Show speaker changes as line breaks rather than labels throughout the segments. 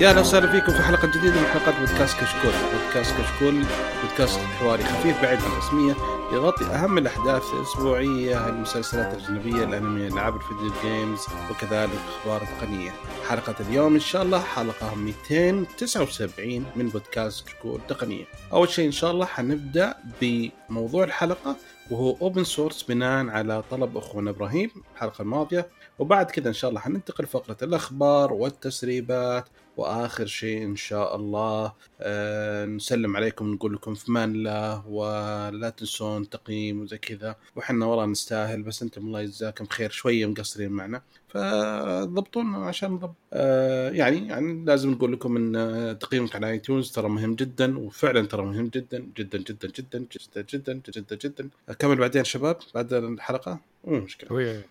يا أهلا وسهلا فيكم في حلقة جديدة من حلقات بودكاست كشكول، بودكاست كشكول بودكاست حواري خفيف بعيد عن الرسمية يغطي أهم الأحداث الأسبوعية، المسلسلات الأجنبية، الأنمي، العاب ال video games وكذلك أخبار تقنية. حلقة اليوم إن شاء الله حلقة 279 من بودكاست كشكول تقنية. أول شيء إن شاء الله حنبدأ بموضوع الحلقة وهو open source بناء على طلب أخونا إبراهيم الحلقة الماضية وبعد كذا إن شاء الله حننتقل فقره الأخبار والتسريبات وآخر شيء إن شاء الله آه نسلم عليكم نقول لكم في مان الله ولا تنسون تقييم وزي كذا. وحنا والله نستاهل بس أنتم الله يجزاكم خير شوية مقصرين معنا. فضبطونا عشان نضبط. آه يعني يعني لازم نقول لكم إن تقييمك على اي تيونز ترى مهم جدا وفعلا ترى مهم جدا جدا جدا جدا جدا جدا جدا جدا. اكمل بعدين شباب بعد الحلقة؟ مو مشكلة.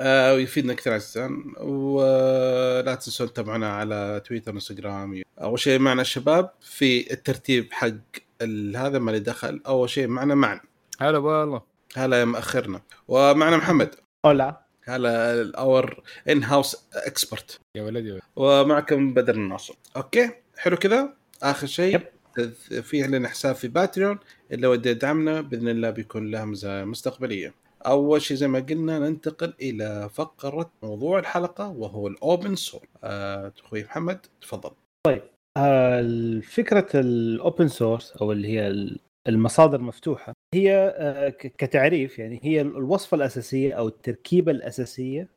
آه ويفيدنا كثير عزيزان ولا تنسون تتابعونا على تويتر وانستغرام اول شيء معنا الشباب في الترتيب حق هذا ما دخل. أول شيء معنا معن.
هلا والله
هلا يا مأخرنا. ومعنا محمد.
هلا.
هلا الاور ان هاوس اكسبرت
يا ولد يا ولد
ومعكم بدر الناصر. أوكي؟ حلو كذا؟ آخر شيء في لنا حساب في باتريون اللي ودي يدعمنا بإذن الله بيكون له مزايا مستقبلية. أول شيء زي ما قلنا ننتقل إلى فقرة موضوع الحلقة وهو ال open source آه، أخوي محمد تفضل.
طيب آه، فكرة ال open source أو اللي هي المصادر المفتوحة هي آه، كتعريف يعني هي الوصفة الأساسية أو التركيبة الأساسية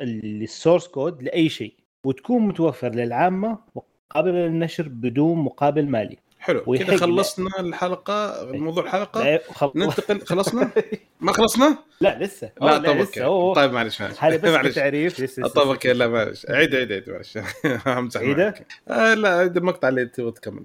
لل source code لأي شيء وتكون متوفر للعامة وقابله للنشر بدون مقابل مالي.
حلو كذا خلصنا الحلقة موضوع الحلقة. خل... ننتقل خلصنا؟ ما خلصنا؟
لا لسه.
لا طيب okay. طيب معلش
معلش. هذا بس معلش. تعريف
لسه طيب okay لا معلش. عيد عيد عيد معلش. أمزح عيدة؟ آه لا عيد المقطع اللي تبغى تكمل.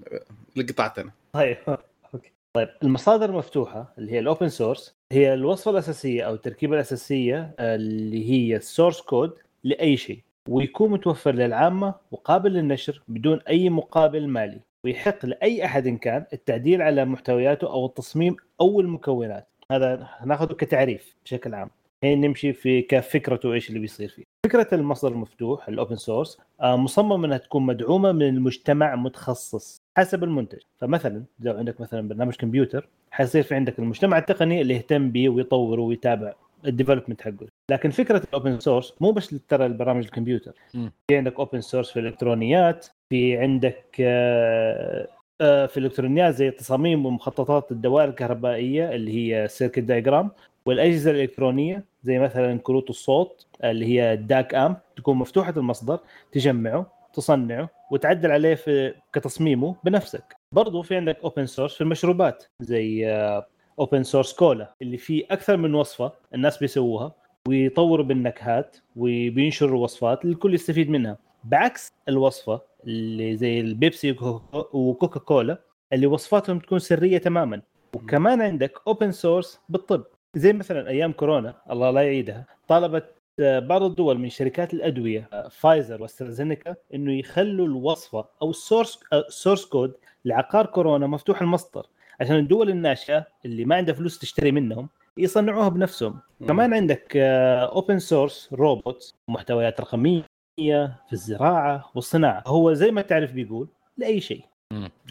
اللي قطعت أنا.
طيب okay. طيب المصادر المفتوحه اللي هي ال open source هي الوصفة الأساسية أو التركيبة الأساسية اللي هي ال source code لأي شيء ويكون متوفر للعامة وقابل للنشر بدون أي مقابل مالي. ويحق لأي أحد كان التعديل على محتوياته أو التصميم أو المكونات. هذا ناخذه كتعريف بشكل عام. هي نمشي في كفكرته إيش اللي بيصير فيه. فكرة المصدر المفتوح ال open source آه، مصمم إنها تكون مدعومة من المجتمع متخصص حسب المنتج. فمثلا لو عندك مثلا برنامج كمبيوتر حيصير في عندك المجتمع التقني اللي يهتم به ويطوره ويتابع ال development حقه. لكن فكرة ال open source مو بس ترى البرامج الكمبيوتر. في عندك open source في الإلكترونيات في عندك آه، آه، في الإلكترونيات زي تصاميم ومخططات الدوائر الكهربائية اللي هي circuit diagram والأجهزة الإلكترونية زي مثلا كروت الصوت اللي هي ال DAC أم تكون مفتوحة المصدر تجمعه تصنعه وتعدل عليه في كتصميمه بنفسك. برضو في عندك open source في المشروبات زي open source cola اللي فيه أكثر من وصفة الناس بيسووها ويطوروا بالنكهات وبينشروا وصفات الكل يستفيد منها. بعكس الوصفة اللي زي البيبسي وكوكا كولا اللي وصفاتهم تكون سرية تماما. وكمان عندك open source بالطب. زي مثلا أيام كورونا الله لا يعيدها طالبت بعض الدول من شركات الأدوية فايزر واسترازينيكا إنه يخلوا الوصفة أو ال source source code لعقار كورونا مفتوح المصدر عشان الدول الناشئة اللي ما عندها فلوس تشتري منهم يصنعوها بنفسهم. مم. كمان عندك open source robots محتويات رقمية في الزراعة والصناعه هو زي ما تعرف بيقول لأي شيء.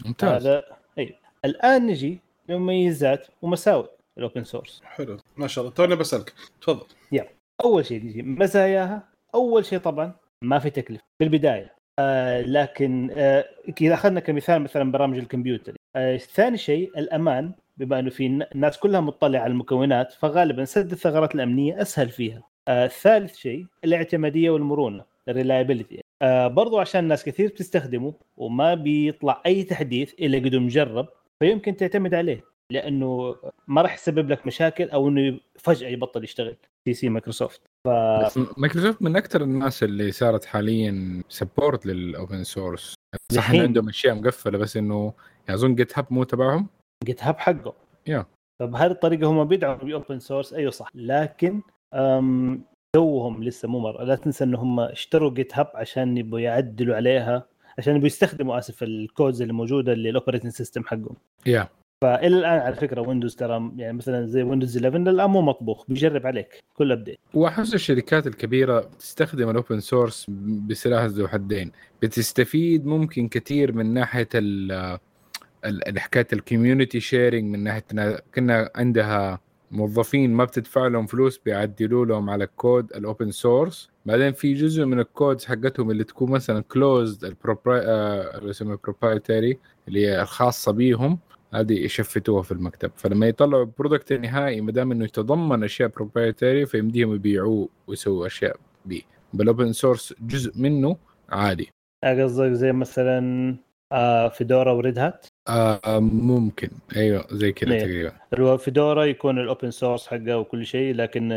ممتاز.
هذا اي الآن نجي لمميزات ومساوئ ال open source
حلو. ما شاء الله. توني بسألك. تفضل.
يلا أول شيء نجي. مزاياها. أول شيء طبعا ما في تكلفة. في البداية. آه لكن آه إذا أخذنا كمثال مثلا برامج الكمبيوتر. آه ثاني شيء الأمان. بما إنه في الناس كلها مطلعة على المكونات فغالبا سد الثغرات الأمنية أسهل فيها. آه ثالث شيء الاعتمادية والمرونة. ال reliability آه برضو عشان ناس كثير بتستخدمه وما بيطلع أي تحديث إلا قد مجرب فيمكن تعتمد عليه لأنه ما راح يسبب لك مشاكل أو إنه فجأة يبطل يشتغل في سي مايكروسوفت.
ف... مايكروسوفت من أكثر الناس اللي صارت حاليا support لل open source صح ان عندهم أشياء مقفلة بس إنه يعني أظن GitHub مو تبعهم؟
GitHub حقه.
yeah
فبهذه الطريقة هم بيدعموا ب open source أيوه صح. لكن توهم لسه مو مرة. لا تنسى إن هم اشتروا GitHub عشان يبغوا يعدلوا عليها عشان يبغوا يستخدموا آسف ال codes اللي موجودة اللي ال operating system حقهم.
yeah
فإلى الآن على فكرة Windows ترى يعني مثلا زي Windows 11 الآن مو مطبوخ بيجرب عليك كل update
وأحس الشركات الكبيرة بتستخدم ال open source بسلاح ذو حدين. بتستفيد ممكن كثير من ناحية ال حكاية ال community sharing من ناحية كنا عندها موظفين ما بتدفع لهم فلوس بيعدلوا لهم على ال code ال open source بعدين في جزء من ال codes حقتهم اللي تكون مثلا closed اللي يسمى proprietary اللي هي الخاصة بيهم هذه يشفروها في المكتب. فلما يطلعوا ال product النهائي ما دام إنه يتضمن أشياء proprietary فيمديهم يبيعوه ويسووا أشياء به بال open source جزء منه عادي.
قصدك زي مثلا آه Fedora و Red Hat؟
آه ممكن. أيوه زي كذا. تقريبا.
Fedora يكون ال open source حقه وكل شيء لكن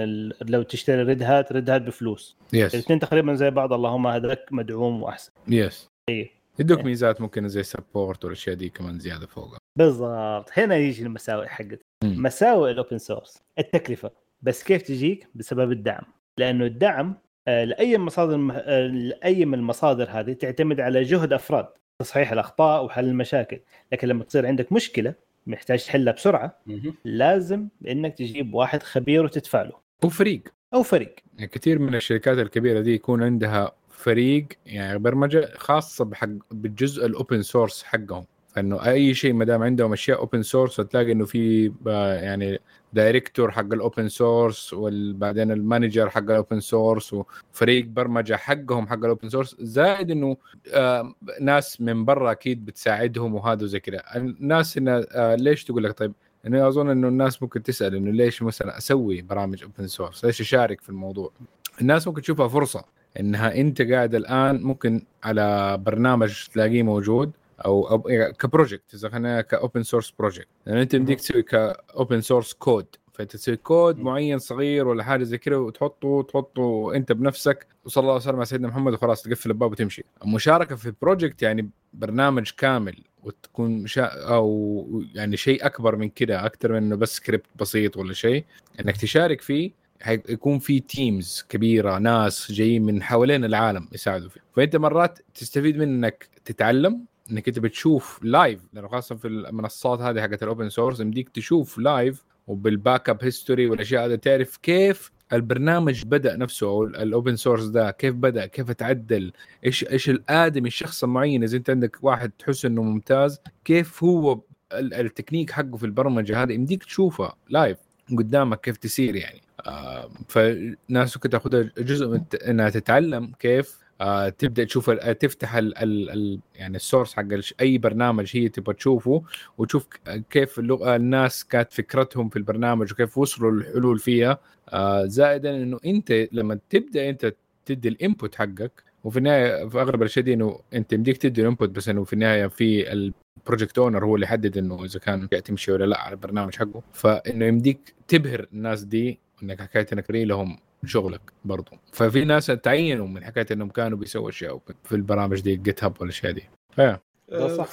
لو تشتري Red Hat Red Hat بفلوس.
yes
الاثنين تقريبا زي بعض. اللهم هذاك مدعوم وأحسن.
يس
اي
يدوك
إيه.
ميزات ممكن زي سبورت والأشياء دي كمان زيادة فوقها
بالضبط. هنا يجي المساوئ حقت
مم.
مساوئ الاوبن سورس التكلفة. بس كيف تجيك؟ بسبب الدعم. لأنه الدعم آه، لأي مصادر آه، لأي من المصادر هذه تعتمد على جهد أفراد. تصحيح الأخطاء وحل المشاكل. لكن لما تصير عندك مشكلة محتاج تحلها
بسرعة.
لازم إنك تجيب واحد خبير وتدفع له.
وفريق
أو فريق.
يعني كثير من الشركات الكبيرة دي يكون عندها فريق يعني برمجة خاصة بحق بالجزء ال open source حقهم. فإنه أي شيء ما دام عندهم أشياء open source هتلاقي إنه في آه، يعني director حق ال open source وبعدين ال manager حق ال open source وفريق برمجة حقهم حق ال open source زائد إنه آه، ناس من برا أكيد بتساعدهم وهذا زي كذا الناس إنه آه، ليش تقول لك طيب؟ إنه أظن إنه الناس ممكن تسأل إنه ليش مثلا أسوي برامج open source ليش أشارك في الموضوع؟ الناس ممكن تشوفها فرصة إنها أنت قاعد الآن ممكن على برنامج تلاقيه موجود أو, يعني ك project إذا خلينا ك open source project لأن أنت بدك تسوي ك open source code فأنت تسوي كود. معين صغير ولا حاجة زي كذا وتحطه تحطه أنت بنفسك. وصلى الله وسلم على سيدنا محمد وخلاص تقفل الباب وتمشي. المشاركة في project يعني برنامج كامل وتكون مشا... أو يعني شيء أكبر من كده أكثر من إنه بس سكريبت بسيط ولا شيء. إنك تشارك فيه حيكون في teams كبيرة ناس جايين من حوالين العالم يساعدوا فيه. فأنت مرات تستفيد من إنك تتعلم إنك أنت بتشوف live لأنه خاصة في المنصات هذه حقت ال open source يمديك تشوف live وبال backup history والأشياء هذه تعرف كيف البرنامج بدأ نفسه أو ال open source ده كيف بدأ كيف تعدل إيش إيش الآدمي الشخص المعين. إذا أنت عندك واحد تحس إنه ممتاز كيف هو ال- التكنيك حقه في البرمجة هذه يمديك تشوفها live قدامك كيف تسير يعني. آه فناس ممكن تاخذها جزء من إنها تتعلم كيف آه تبدأ تشوف ال- تفتح ال ال ال يعني ال source حق أي برنامج هي تبغى تشوفه وتشوف كيف اللغة الناس كانت فكرتهم في البرنامج وكيف وصلوا للحلول فيها. آه زائدا إنه أنت لما تبدأ أنت تدي ال input حقك وفي النهاية في أغلب الأشياء دي إنه أنت يمديك تدي ال input بس إنه في النهاية في ال project owner هو اللي يحدد إنه إذا كان تمشي ولا لأ على البرنامج حقه. فإنه يمديك تبهر الناس دي إنك حكاية إنك لهم شغلك برضو. ففي ناس اتعينوا من حكاية إنهم كانوا بيسووا أشياء في البرامج دي GitHub والاشياء دي. ف yeah
ده صح.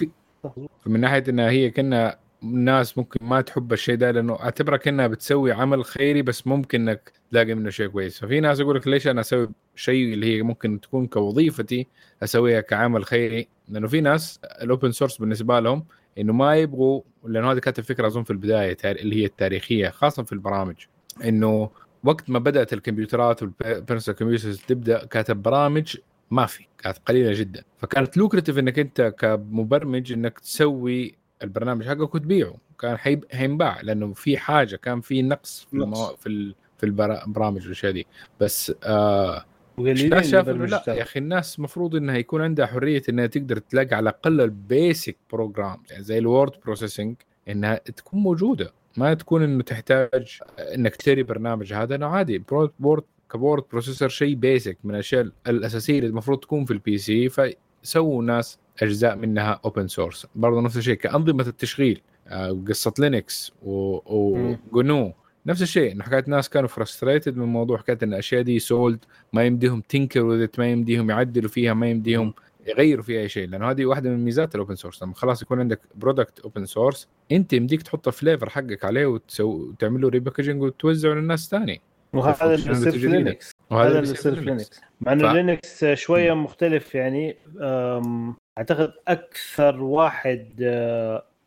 من ناحية إنها هي كنا ناس ممكن ما تحب الشيء ده لأنه أعتبرها كأنها بتسوي عمل خيري بس ممكن إنك تلاقي منه شيء كويس. ففي ناس يقول لك ليش أنا أسوي شيء اللي هي ممكن تكون كوظيفتي أسويها كعمل خيري؟ لأنه في ناس ال open source بالنسبة لهم إنه ما يبغوا لأنه هذه كانت الفكرة أظن في البداية اللي هي التاريخية خاصة في البرامج إنه وقت ما بدأت الكمبيوترات وال personal computers تبدأ كانت البرامج ما في كانت قليلة جدا. فكانت lucrative إنك أنت كمبرمج إنك تسوي البرنامج حقك وتبيعه. كان حيب- حينباع لأنه في حاجة كان في نقص في. المو... في ال... في البرامج والأشياء دي. بس آه الناس انه لا. يا أخي الناس المفروض إنها يكون عندها حرية إنها تقدر تلاقي على الأقل ال basic program يعني زي ال word processing إنها تكون موجودة. ما تكون إنه تحتاج إنك تشتري برنامج هذا إنه عادي word ك word processor شيء basic من الأشياء الأساسية اللي المفروض تكون في ال PC فسووا ناس أجزاء منها open source برضه نفس الشيء كأنظمة التشغيل آه، قصة Linux.
و
GNU نفس الشيء إنه حكاية ناس كانوا frustrated من موضوع حكاية إن الأشياء دي sold ما يمديهم تنكر ما يمديهم يعدلوا فيها ما يمديهم يغيروا فيها أي شيء لأنه هذه واحدة من ميزات ال open source لما خلاص يكون عندك product open source أنت يمديك تحط ال flavor حقك عليه وتسوي وتعمل له repackaging وتوزعه للناس ثاني.
وهذا اللي بيصير في. Linux.
وهذا
هذا
اللي
اللي
بيصير
يصير
في
Linux. مع إنه
ف-
Linux شوية مختلف يعني أم، أعتقد أكثر واحد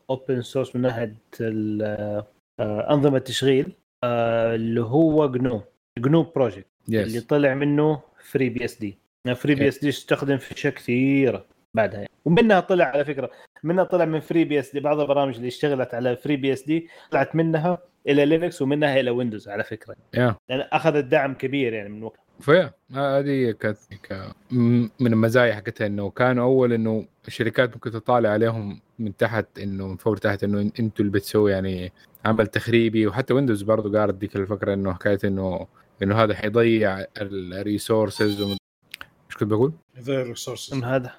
open source من ناحية آه، أنظمة التشغيل آه، اللي هو GNU GNU project اللي
يس
طلع منه FreeBSD FreeBSD استخدم في أشياء كثيرة بعدها. يعني. ومنها طلع على فكرة منها طلع من FreeBSD بعض البرامج اللي اشتغلت على FreeBSD طلعت منها إلى Linux ومنها إلى Windows على فكرة.
yeah.
لأن أخذت دعم كبير يعني من وقت
فيا. هذه كانت من المزايا حقتها إنه كانوا أول إنه الشركات ممكن تطالع عليهم من تحت إنه من فوق تحت إنه أنتوا اللي بتسوي يعني عمل تخريبي. وحتى Windows برضه قالت ديك الفكرة إنه حكاية إنه إنه هذا حيضيع ال resources. إيش كنت بقول؟
ذا ال resources
من هذا؟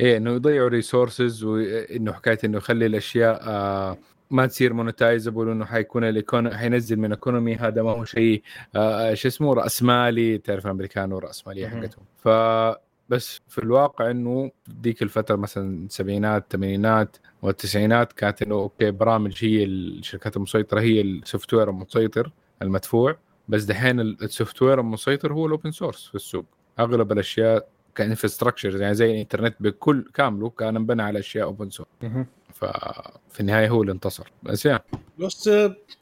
إيه إنه يضيعوا resources وانه حكاية إنه يخلي الأشياء آه ما تصير monetizable وإنه حيكون ال econ حينزل من economy هذا ما هو شيء آه شو اسمه رأس مالي. تعرف الأمريكان ورأس
مالية.
حقتهم. ف بس في الواقع إنه ديك الفترة مثلا السبعينات الثمانينات والتسعينات كانت إنه okay برامج هي الشركات المسيطرة هي ال software المسيطر المدفوع. بس دحين ال software المسيطر هو ال open source في السوق. أغلب الأشياء ك infrastructure يعني زي الإنترنت بكل كامله كان انبنى على أشياء open source ففي النهاية هو اللي انتصر. بس yeah
بس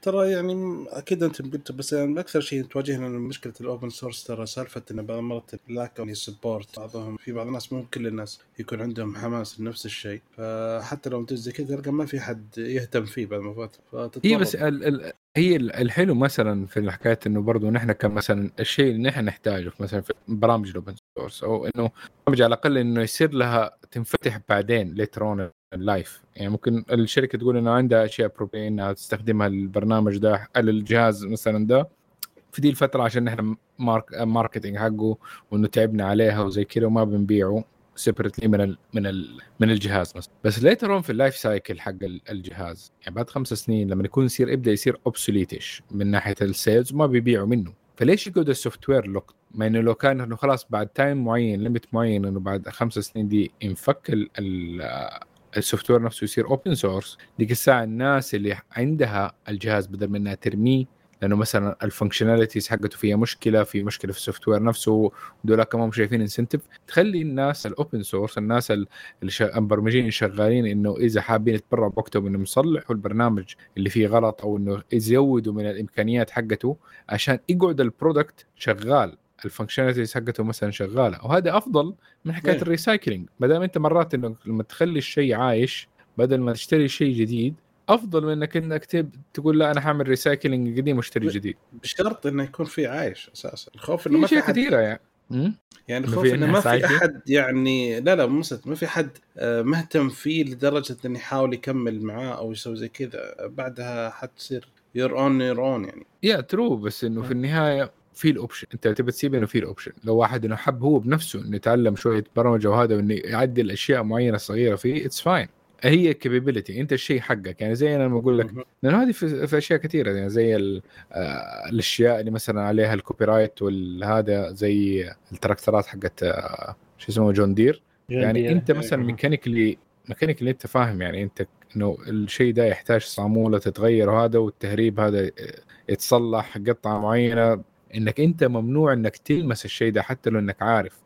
ترى يعني أكيد أنت قلت بس يعني أكثر شيء تواجهنا مشكلة ال open source ترى سالفة إنه بعض المرات lack support بعضهم في بعض الناس مو كل الناس يكون عندهم حماس لنفس الشيء. فحتى لو تجي زي كذا تلقى ما في حد يهتم فيه بعد ما فات.
هي بس ال ال هي ال- الحلو مثلا في الحكاية إنه برضه نحن كان مثلا الشيء اللي نحن نحتاجه في مثلا في برامج الاوبن سورس أو إنه برامج على الأقل إنه يصير لها تنفتح بعدين ليترون اللايف يعني ممكن الشركة تقول إنه عندها أشياء بروبين إنها تستخدمها البرنامج ده الجهاز مثلا ده في دي الفترة عشان نحن مارك ماركتينج حقه وإنه تعبنا عليها وزي كذا وما بنبيعه. سيبرتلي من ال من ال من الجهاز مثلا بس ليتر في اللايف سايكل حق ال- الجهاز يعني بعد خمس سنين لما يكون يصير يبدأ يصير اوبسوليتش من ناحية السيلز وما بيبيعوا منه. فليش يقعد السوفت وير لوك ما إنه لو كان إنه خلاص بعد تايم معين ليميت معين إنه بعد خمس سنين دي ينفك ال- ال- ال software نفسه يصير open source ديك الساعة الناس اللي عندها الجهاز بدل من إنها ترميه لأنه مثلا ال functionalities حقته فيها مشكلة في مشكلة في ال software نفسه ودول كمان شايفين incentive تخلي الناس ال open source الناس المبرمجين الشغالين إنه إذا حابين يتبرعوا بوقتهم إنهم يصلحوا البرنامج اللي فيه غلط أو إنه يزودوا من الإمكانيات حقته عشان يقعد ال product شغال ال functionalities حقته مثلا شغالة. وهذا أفضل من حكاية
إيه.
ال recycling ما دام أنت مرات انه لما تخلي الشيء عايش بدل ما تشتري شيء جديد أفضل من إنك إنك تب- تقول لا أنا حاعمل recycling قديم وأشتري جديد.
بشرط إنه يكون في عايش أساسا. الخوف إنه
في
ما في حد
كثيرة يعني؟
يعني الخوف إنه ما في؟ احد يعني لا لا مو ما في حد آه، مهتم فيه لدرجة إنه يحاول يكمل معاه أو يسوي زي كذا. بعدها حتصير your own your own يعني.
yeah true بس إنه في النهاية في ال option أنت تبي تسيب إنه في ال option لو واحد إنه حب هو بنفسه إنه يتعلم شوية برمجة وهذا وإنه يعدل أشياء معينة صغيرة فيه it's fine هي capability أنت الشيء حقك. يعني زي أنا لما أقول لك لأنه هذه في, في أشياء كثيرة يعني زي ال- آه، الأشياء اللي مثلا عليها ال copyright والهذا زي ال tractorات حقت آه، شو اسمه جون دير يعني أنت مثلا mechanically mechanically أنت فاهم يعني أنت إنه الشيء ده يحتاج صامولة تتغير وهذا والتهريب هذا يتصلح قطعة معينة. إنك أنت ممنوع إنك تلمس الشيء ده حتى لو إنك عارف.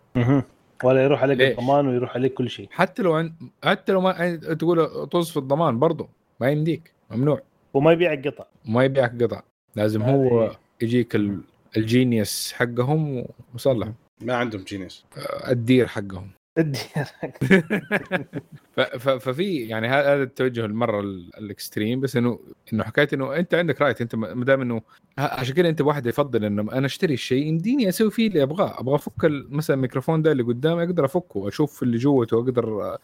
ولا يروح عليك
ليش؟
الضمان ويروح عليك كل شيء.
حتى لو عن... حتى لو ما تقول طز في الضمان برضه ما يمديك ممنوع.
وما يبيع القطع
وما يبيعك قطع. لازم
هذه-
هو يجيك ال... الجينيوس حقهم ومصلح
ما عندهم جينيس
الدير حقهم.
الدير
ف- ففي يعني هذا التوجه المرة ال- الإكستريم بس انه إنه حكاية إنه أنت عندك رايت أنت ما دام إنه عشان كذا أنت واحد يفضل إنه أنا أشتري الشيء يمديني أسوي فيه اللي أبغاه. أبغى أفك مثلا الميكروفون ده اللي قدامي أقدر أفكه أشوف اللي جوته أقدر أ- أ-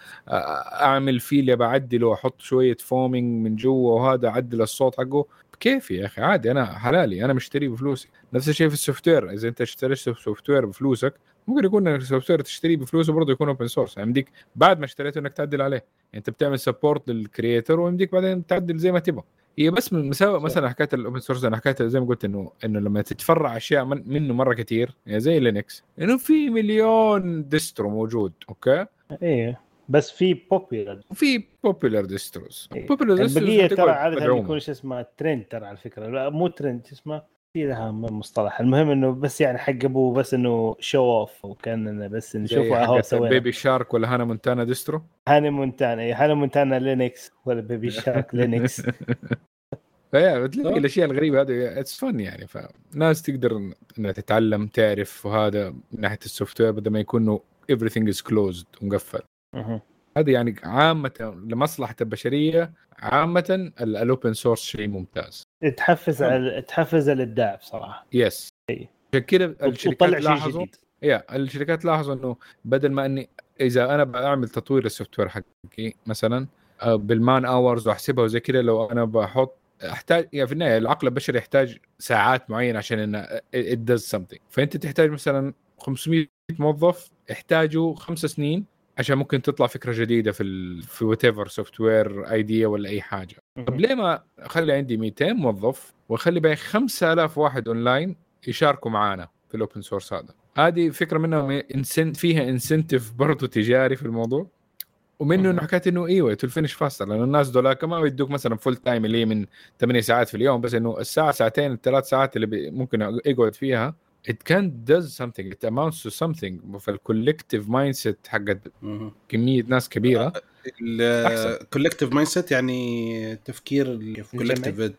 أعمل فيه اللي بعدله أحط شوية foaming من جوا وهذا أعدل الصوت حقه. بكيفي يا أخي عادي أنا حلالي أنا مشتريه بفلوسي. نفس الشيء في ال software إذا أنت اشتريت software بفلوسك ممكن يكون ال software تشتريه بفلوسه برضه يكون open source يعني يمديك بعد ما اشتريته إنك تعدل عليه. يعني أنت بتعمل support لل creator ويمديك بعدين تعدل زي ما تبغى. هي بس من مساوئ مثلا حكاية ال open source أنا حكاية زي ما قلت إنه إنه لما تتفرع أشياء من منه مرة كثير يعني زي Linux إنه في مليون distro موجود okay؟
إيه بس في بوبيلر
وفي بوبيلر ديستروز
إيه.
بوبيلر
البقية ترى
عادة.
يكون شو اسمه ترند ترى على فكرة. لا مو ترند شو اسمه؟ في لها مصطلح. المهم إنه بس يعني حق أبوه بس إنه شو اوف وكان بس نشوفه أهو سوينا.
بيبي شارك ولا هانا مونتانا ديسترو؟
هاني مونتانا اي هاني مونتانا لينكس ولا بيبي شارك لينكس
فيا بتلاقي الأشياء الغريبة هذه اتس فن يعني فناس تقدر إنها تتعلم تعرف وهذا من ناحية السوفت وير بدل ما يكون انه everything is closed ومقفل. هذه يعني عامة لمصلحة البشرية عامة ال open source شيء ممتاز.
تحفز على تحفز الابداع بصراحه
yes
إي.
عشان كذا الشركات لاحظوا؟
جديد.
يا الشركات لاحظوا إنه بدل ما إني إذا أنا بعمل تطوير لل software حقي مثلا آه، بال man hours وأحسبها وزي كذا لو أنا بحط أحتاج يعني في النهاية العقل البشري يحتاج ساعات معينة عشان إنه it does something. فأنت تحتاج مثلا 500 موظف يحتاجوا خمس سنين عشان ممكن تطلع فكرة جديدة في ال في whatever software idea ولا أي حاجة. طب ليه ما أخلي عندي 200 موظف وأخلي باقي 5000 واحد اونلاين يشاركوا معانا في ال open source هذا؟ هذه فكرة منهم إنسن فيها incentive برضه تجاري في الموضوع. ومنه إنه حكايه إنه إيوه to finish faster لأنه الناس دول كمان يدوك مثلا full time اللي من 8 ساعات في اليوم بس إنه الساعة ساعتين الثلاث ساعات اللي ممكن يقعد فيها it can does something it amounts to something فال collective mindset حقت. كمية ناس كبيرة.
ال collective mindset يعني تفكير collective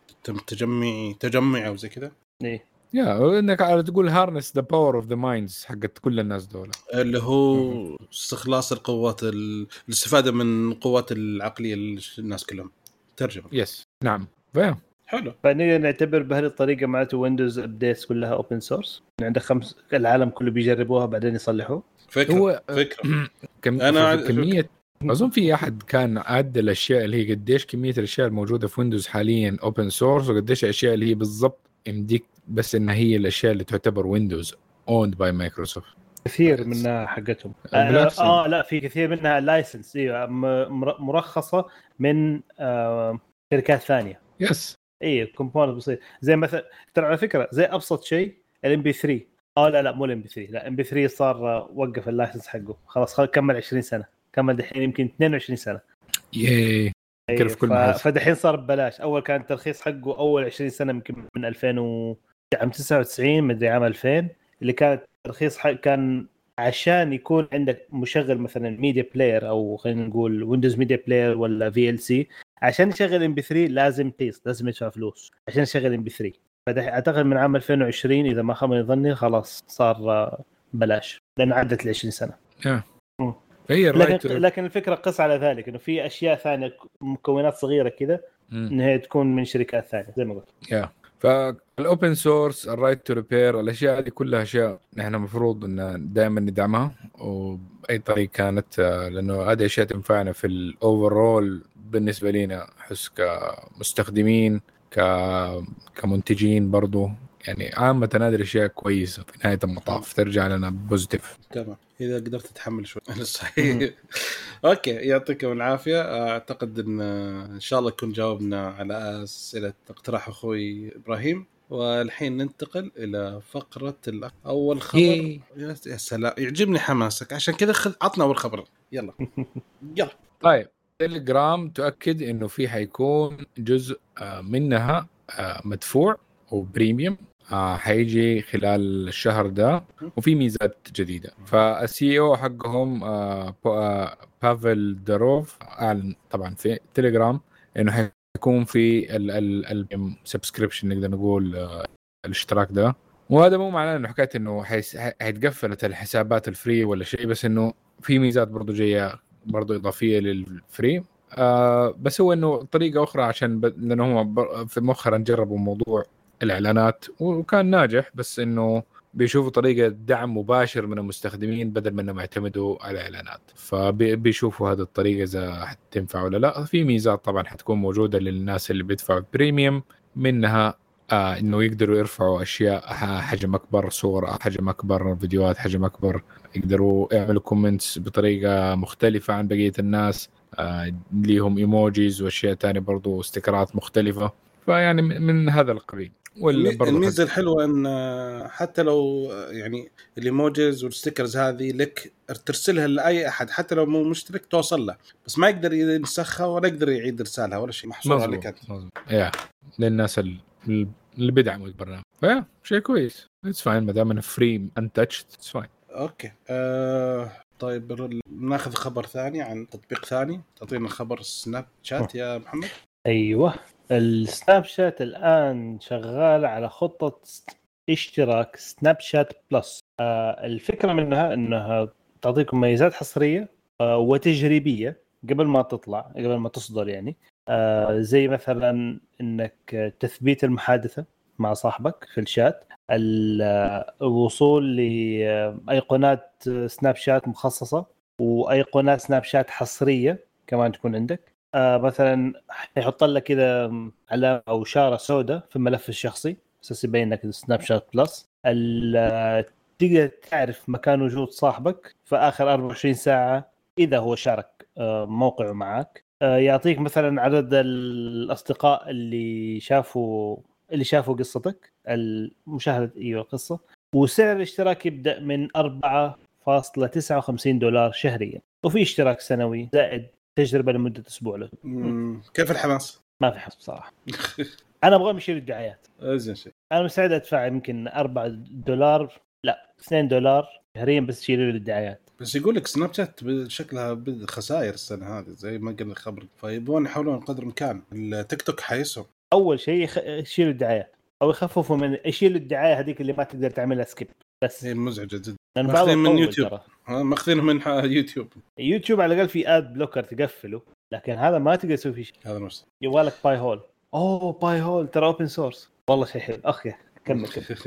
تجمعي تجمعي أو زي كذا
إيه.
يا انك على تقول harness the power of the minds حقت كل الناس دول.
اللي هو استخلاص القوات ال- الاستفادة من قوات العقلية للناس كلهم. ترجمة.
yes نعم. ف yeah
حلو.
فنقدر نعتبر بهذه الطريقة معناته ويندوز updates كلها open source عندك خمس العالم كله بيجربوها بعدين يصلحوه.
فكرة
هو
فكرة.
كم
عاد-
كميه أظن في أحد كان عد الأشياء اللي هي قديش كمية الأشياء الموجودة في ويندوز حاليا open source وقديش الأشياء اللي هي بالضبط يمديك بس إنها هي الأشياء اللي تعتبر ويندوز owned by مايكروسوفت
كثير منها حقتهم. آه, آه لا في كثير منها license أيوه مرخصة من آه شركات ثانية.
yes
أي component بسيط. زي مثلا ترى على فكرة زي أبسط شيء ال MP3 آه لا لا مو ال MP3 لا MP3 صار وقف ال license حقه. خلاص خل كمل 20 سنة. كمل دحين يمكن 22 سنة.
yay.
أي،
كيف كل
ف-. فدحين صار ببلاش. أول كان الترخيص حقه أول 20 سنة يمكن من 2000 و عام 99 مدري عام 2000 اللي كان الترخيص حق كان عشان يكون عندك مشغل مثلا media player أو خلينا نقول ويندوز ميديا بلاير ولا في ال VLC عشان يشغل MP3 لازم قيس لازم يدفع فلوس عشان يشغل MP3 أعتقد من عام 2020 إذا ما خاب ظني خلاص صار بلاش لأن عدت ال 20 سنة.
هي
لكن لكن الفكرة قس على ذلك إنه في أشياء ثانية مكونات صغيرة كذا ان هي تكون من شركات ثانية زي ما قلت.
yeah فال open source ال right to repair الأشياء هذه كلها أشياء نحن المفروض إن دائما ندعمها. وبأي طريقة كانت آه، لأنه هذه أشياء تنفعنا في ال overall بالنسبة لنا احس كمستخدمين ك كمنتجين برضو. يعني عامة هذه الأشياء كويسة في نهاية المطاف ترجع لنا positive
تمام. إذا قدرت تتحمل شوي. صحيح. okay يعطيكم العافية. أعتقد إن إن شاء الله نكون جاوبنا على أسئلة اقتراح أخوي إبراهيم. والحين ننتقل إلى فقرة الأ- أول خبر. يا سلام. يعجبني حماسك. عشان كذا خذ عطنا أول خبر. يلا. يلا.
طيب. تليجرام تؤكد إنه في حيكون جزء آه، منها آه، مدفوع و premium حيجي خلال الشهر ده وفي ميزات جديدة. فال CEO حقهم آه، آه، بافل داروف أعلن طبعا في تليجرام إنه حيكون في ال subscription نقدر نقول آه، الاشتراك ده. وهذا مو معناه إنه حكاية إنه حيتقفلت الحسابات ال free ولا شيء بس إنه في ميزات برضو جاية برضو إضافية لل free آه بس هو إنه طريقة أخرى عشان ب... لأنه هم ب... في مؤخرا جربوا موضوع الإعلانات وكان ناجح بس إنه بيشوفوا طريقة دعم مباشر من المستخدمين بدل ما إنهم يعتمدوا على إعلانات. فبيشوفوا هذه الطريقة إذا حتنفع ولا لا. في ميزات طبعا حتكون موجودة للناس اللي بيدفعوا premium منها آه إنه يقدروا يرفعوا أشياء حجم أكبر صور حجم أكبر فيديوهات حجم أكبر. يقدروا يعملوا comments بطريقة مختلفة عن بقية الناس آه ليهم emojis وأشياء تانية برضو ستيكرات مختلفة. فيعني من هذا القبيل. ولا
الميزة الحلوة إن حتى لو يعني ال emojis وال stickers هذه لك ترسلها لأي أحد حتى لو مو مشترك توصل له بس ما يقدر ينسخها ولا يقدر يعيد إرسالها ولا شيء محصور عليك
مظبوط
انت
مظبوط. yeah للناس ال- اللي بيدعموا البرنامج ف yeah شيء كويس. it's fine ما دام انه free untouched it's fine
okay. آه طيب ناخذ خبر ثاني عن تطبيق ثاني. تعطينا خبر سناب شات يا محمد.
أيوه. السناب شات الآن شغال على خطة اشتراك سناب شات بلس. آه الفكرة منها إنها تعطيكم مميزات حصرية آه وتجريبية قبل ما تطلع قبل ما تصدر يعني. آه زي مثلا إنك تثبيت المحادثة مع صاحبك في الشات ال- الوصول لايقونات سناب شات مخصصة وايقونات سناب شات حصرية كمان تكون عندك. آه مثلا يحط لك كذا علامة أو إشارة سوداء في الملف الشخصي أساس يبين لك سناب شات بلس. آه، تقدر تعرف مكان وجود صاحبك في آخر 24 ساعة إذا هو شارك آه، موقعه معك آه، يعطيك مثلا عدد الأصدقاء اللي شافوا اللي شافوا قصتك المشاهدة أيوه القصة. وسعر الاشتراك يبدأ من 4.59 دولار شهريا. وفي اشتراك سنوي زائد تجربة لمدة أسبوع له.
كيف الحماس؟
ما في حسب صراحة. أنا أبغى يشيل الدعايات
زين شيء.
أنا مستعد أدفع يمكن 4 دولار. لا 2 دولار شهريا بس يشيلوا لي الدعايات.
بس يقول لك سناب شات شكلها خسائر السنة هذه زي ما قلنا خبر فيبغون يحاولون قدر الإمكان. التيك توك حيسهم.
أول شيء. يشيلوا الدعايات. أو يخففوا من يشيلوا الدعاية هذيك اللي ما تقدر تعملها skip. بس.
هي مزعجة جدا. لأن
بعضها
من يوتيوب. ماخذينه من يوتيوب.
يوتيوب على الأقل في ad blocker تقفله لكن هذا ما تقدر تسوي فيه شيء.
هذا نفسه
يبغالك Pi-hole اوه Pi-hole ترى open source والله شيء حلو. اخ يا كمل كمل.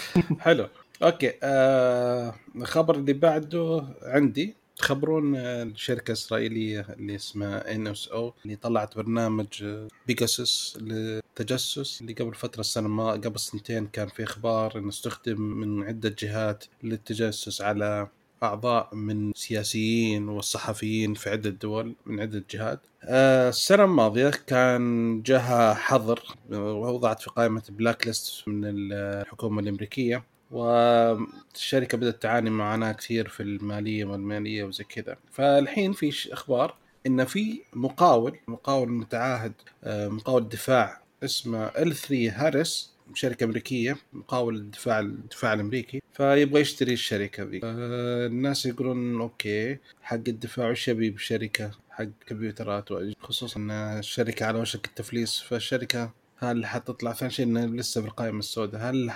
حلو. okay آه الخبر اللي بعده عندي. تخبرون الشركة الإسرائيلية اللي اسمها NSO اللي طلعت برنامج بيجاسوس للتجسس اللي قبل فترة السنة ما قبل سنتين كان في إخبار إنه استخدم من عدة جهات للتجسس على أعضاء من سياسيين والصحفيين في عدة دول من عدة جهات. آه، السنة الماضية كان جاها حظر ووضعت في قائمة blacklist من الحكومة الأمريكية والشركة بدأت تعاني معاناه كثير في المالية والماليه وزي كذا. فالحين في أخبار إن في مقاول مقاول متعاهد آه، مقاول دفاع اسمه L3 Harris شركة أمريكية مقاول الدفاع الدفاع الأمريكي. فيبغى يشتري الشركة ذي. آه، الناس يقولون okay حق الدفاع وش يبي بشركة؟ حق كمبيوترات خصوصا إن الشركة على وشك التفليس. فالشركة هل حتطلع ثاني شيء لسه بالقائمة السوداء؟ هل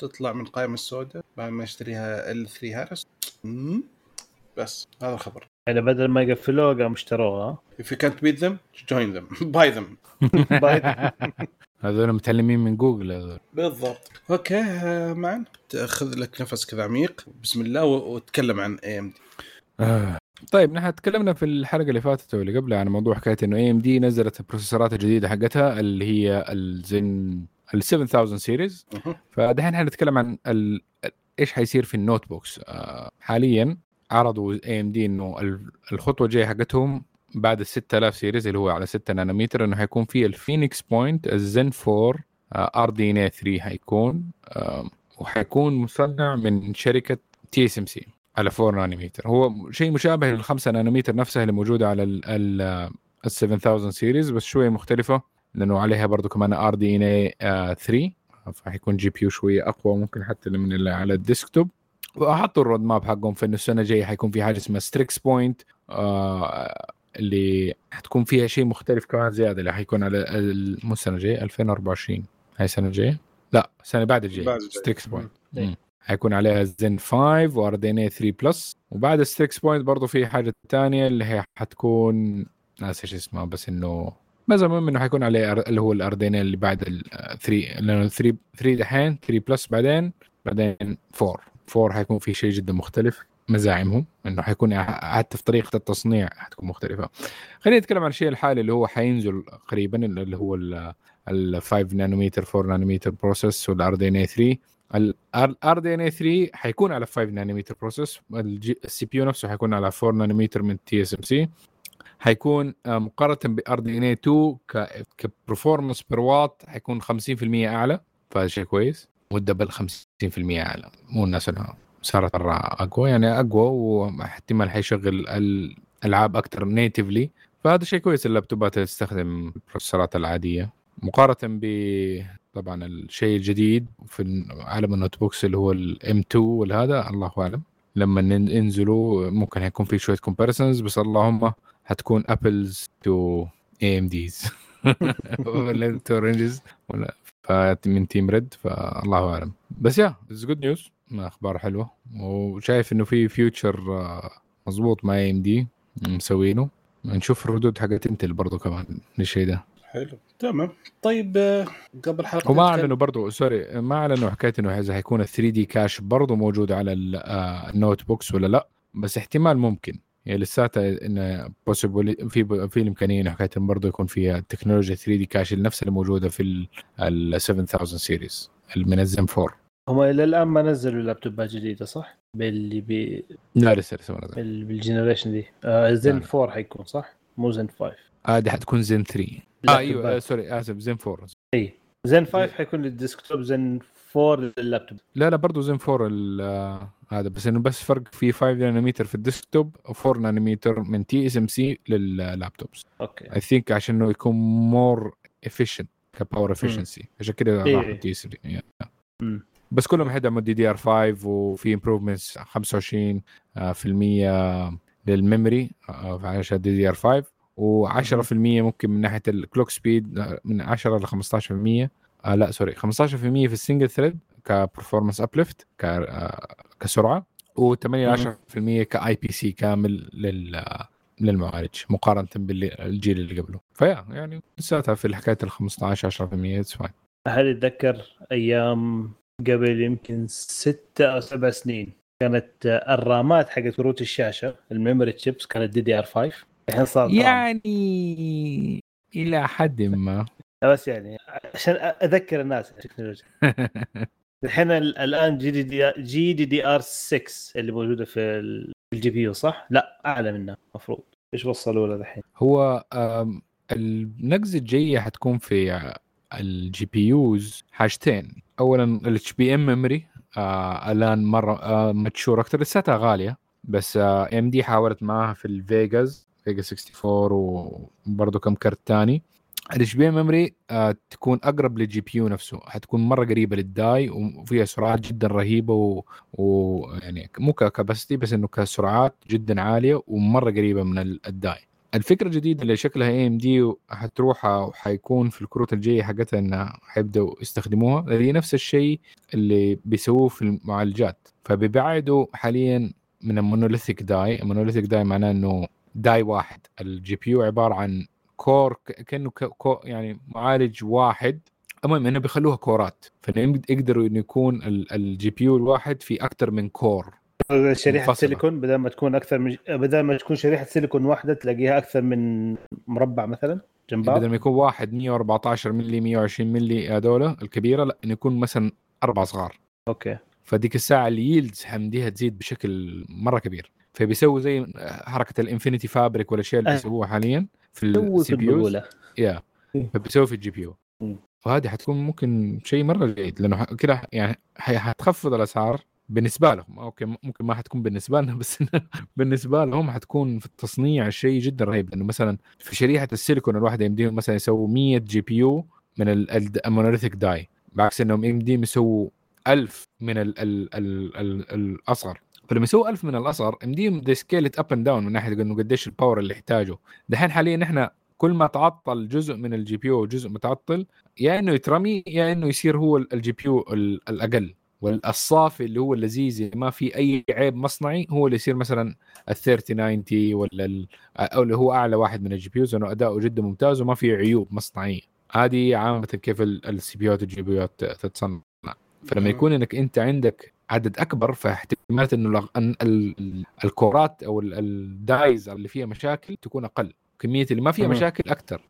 حتطلع من القائمه السوداء بعد ما يشتريها L3 Harris. بس هذا الخبر.
يعني بدل ما يقفلوها قاموا اشتروها.
If you can't beat them join them. Buy them.
Buy-
هذول متعلمين من جوجل هذول.
بالضبط. okay آه، معن خذ لك نفس كذا عميق. بسم الله و- وتكلم عن AM
D. طيب نحن تكلمنا في الحلقة اللي فاتت واللي قبلها عن موضوع حكاية إنه AMD نزلت البروسيسورات الجديده حقتها اللي هي الزن ال 7000 series فدحين حنتكلم عن ال... إيش حيصير في ال notebooks. آه حاليا عرضوا AMD إنه ال- الخطوة الجاية حقتهم بعد ال 6000 series اللي هو على 6 نانومتر إنه حيكون في ال Phoenix Point ال Zen 4 RDNA 3 حيكون. آه وحيكون مصنع من شركة TSMC على 4 نانومتر. هو شيء مشابه لل 5 نانومتر نفسها اللي موجودة على ال ال ال 7000 series بس شوية مختلفة. لأنه عليها برضو كمان RDNA 3 فحيكون GPU شوية أقوى ممكن حتى من اللي على ال desktop. وحطوا ال roadmap حقهم في إنه السنة الجاية حيكون في حاجة اسمها Strix Point آه اللي حتكون فيها شيء مختلف كمان زيادة. اللي حيكون على مو السنة الجاية 2024 هاي السنة الجاية؟ لا السنة بعد
الجاية.
Strix
Point.
حيكون عليها زين 5 و RDNA 3 plus وبعد Strix Point برضه في حاجة ثانية اللي هي حتكون ناس إيش اسمها بس إنه بس المهم إنه حيكون عليه اللي هو ال RDNA اللي بعد ال 3 لأنه 3 3 دحين 3 plus بعدين بعدين 4 4 حيكون في شيء جدا مختلف مزاعمهم إنه حيكون حتى في طريقة التصنيع حتكون مختلفة. خلينا نتكلم عن الشيء الحالي اللي هو حينزل قريبا اللي هو ال 5 نانومتر 4 نانومتر بروسيس والار دي ان اي 3 الار دي ان اي 3 حيكون على 5 نانومتر process ال CPU نفسه حيكون على 4 نانومتر من TSMC حيكون آه، مقارنة ب RDNA 2 ك performance per watt حيكون 50% أعلى فهذا شيء كويس. وال double 50% أعلى. مو الناس صارت مرة أقوى يعني أقوى واحتمال حيشغل الألعاب أكثر natively فهذا شيء كويس اللابتوبات اللي تستخدم البروسيسورات العادية. مقارنة ب طبعا الشيء الجديد في عالم ال notebooks اللي هو ال M 2 والهذا الله أعلم. لما ينزلوا ممكن هيكون في شوية comparisons بس اللهم هتكون apples to AMDs ولا to oranges ولا من team red فالله أعلم. بس yeah it's good news أخبار حلوة. وشايف إنه في future مضبوط مع AMD مسوينه. نشوف الردود حقت Intel برضو كمان للشيء ده.
حلو. تمام. طيب آه، قبل حلقة
وما أعلنوا برضو sorry ما أعلنوا حكاية إنه إذا حيكون ال 3D cache برضو موجود على ال- آه، ال notebooks ولا لا. بس احتمال ممكن. يعني لساتها انه في في الإمكانية انه حكاية برضو يكون فيها تكنولوجيا 3D cache نفس اللي موجودة في ال- ال 7000 series من الزم 4
هم إلى الآن ما نزلوا لابتوبات جديدة صح؟ باللي بي...
لا لسه لسه ما نزل
بال- بال generation دي آه زين
لا.
4 حيكون صح؟ مو زين 5
هذه حتكون زين 3 آه
أيوه.
آه sorry اسف زين 4
إي زين 5 حيكون لل desktop Zen 4 لللابتوب
لا لا برضه زين 4 ال- آه، هذا بس إنه بس فرق في 5 نانومتر في ال desktop و4 نانومتر من TSMC لل laptops
okay.
I think عشان إنه يكون more efficient ك power efficiency عشان كذا. راحوا
TSMC.
بس كلهم حيدعموا DDR 5 وفي improvements 25% آه، في المية لل memory آه، عشان DDR 5 و10% ممكن من ناحية ال clock speed من 10 ل 15% آه لا sorry 15% في ال single thread ك performance uplift ك آه، كسرعة و8 ل 10% ك IPC كامل لل للمعالج مقارنة بالجيل اللي قبله. ف yeah يعني لساتها في حكايه ال 15 10% it's fine
هل يتذكر أيام قبل يمكن ستة أو سبع سنين كانت آه، الرامات حقت كروت الشاشة ال memory chips كانت DDR5 الحين صارت RAM.
يعني إلى حد ما.
بس يعني عشان أذكر الناس التكنولوجيا. الحين ال- الآن جي دي دي جي دي دي آر 6 اللي موجودة في ال- في ال GPU صح؟ لا أعلى منها المفروض إيش وصلوا له الحين؟
هو النقزة الجاية حتكون في ال GPUs حاجتين اولا ال HBM memory الآن مرة آه mature أكثر لساتها غالية بس AMD حاولت معاها في ال Vegas Vega 64 وبرضه كم كرت ثاني ال HB memory تكون أقرب لل GPU نفسه. حتكون مرة قريبة لل die وفيها سرعات جدا رهيبة ويعني و... يعني مو ك capacity بس إنه كسرعات جدا عالية ومرة قريبة من ال- ال die. الفكرة الجديدة اللي شكلها AMD حتروح وحيكون في الكروت الجاية حقتها انها حيبدأوا يستخدموها. هي نفس الشيء اللي بيسووه في المعالجات فبيبعدوا حاليا من ال monolithic die. ال monolithic die معناه إنه die واحد. ال GPU عبارة عن core كأنه co يعني معالج واحد. المهم إنه بيخلوها core ات فإنه يقدروا إنه يكون ال GPU الواحد في أكثر من core.
شريحة
منفصلة.
سيليكون بدل ما تكون أكثر من بدل ما تكون شريحة سيليكون واحدة تلاقيها أكثر من مربع مثلا جنب بعض.
بدل ما يكون واحد 114 ملي 120 ملي هذول الكبيرة لا إنه يكون مثلا أربع صغار.
أوكي.
فديك الساعة ال yields حقتها تزيد بشكل مرة كبير. فبيسووا زي حركة ال Infinity Fabric والأشياء اللي
أه.
بيسووها حاليا. في ال CPU
بقولها yeah.
فبيسوي في ال GPU.
مم.
وهذه حتكون ممكن شيء مرة جيد لأنه كده يعني حتخفض الأسعار بالنسبة لهم. أوكي ممكن ما حتكون بالنسبة لنا بس بالنسبة لهم حتكون في التصنيع شيء جدا رهيب. لأنه مثلا في شريحة السيليكون الواحدة يمديهم مثلا يسووا 100 GPU من ال monolithic die بعكس إنهم يمديهم يسووا 1000 من ال ال ال ال الأصغر. فلما يسووا 1000 من الأصغر يمديهم they scale up and down من ناحية إنه قديش ال power اللي يحتاجه. دحين حاليا إحنا كل ما تعطل جزء من ال GPU جزء متعطل يا إنه يترمي يا إنه يصير هو ال GPU الأقل والصافي اللي هو اللذيذ اللي ما في أي عيب مصنعي هو اللي يصير مثلا ال 3090 ولا ال أو اللي هو أعلى واحد من ال GPUs انه اداؤه جدا ممتاز وما فيه عيوب مصنعيه هذه عامة كيف ال CPU ات وال GPU ات تتصنع. فلما. يكون إنك أنت عندك عدد أكبر فاحتمالات إنه ال core ات أو ال- ال dies اللي فيها مشاكل تكون أقل. كمية اللي ما فيها. مشاكل أكثر.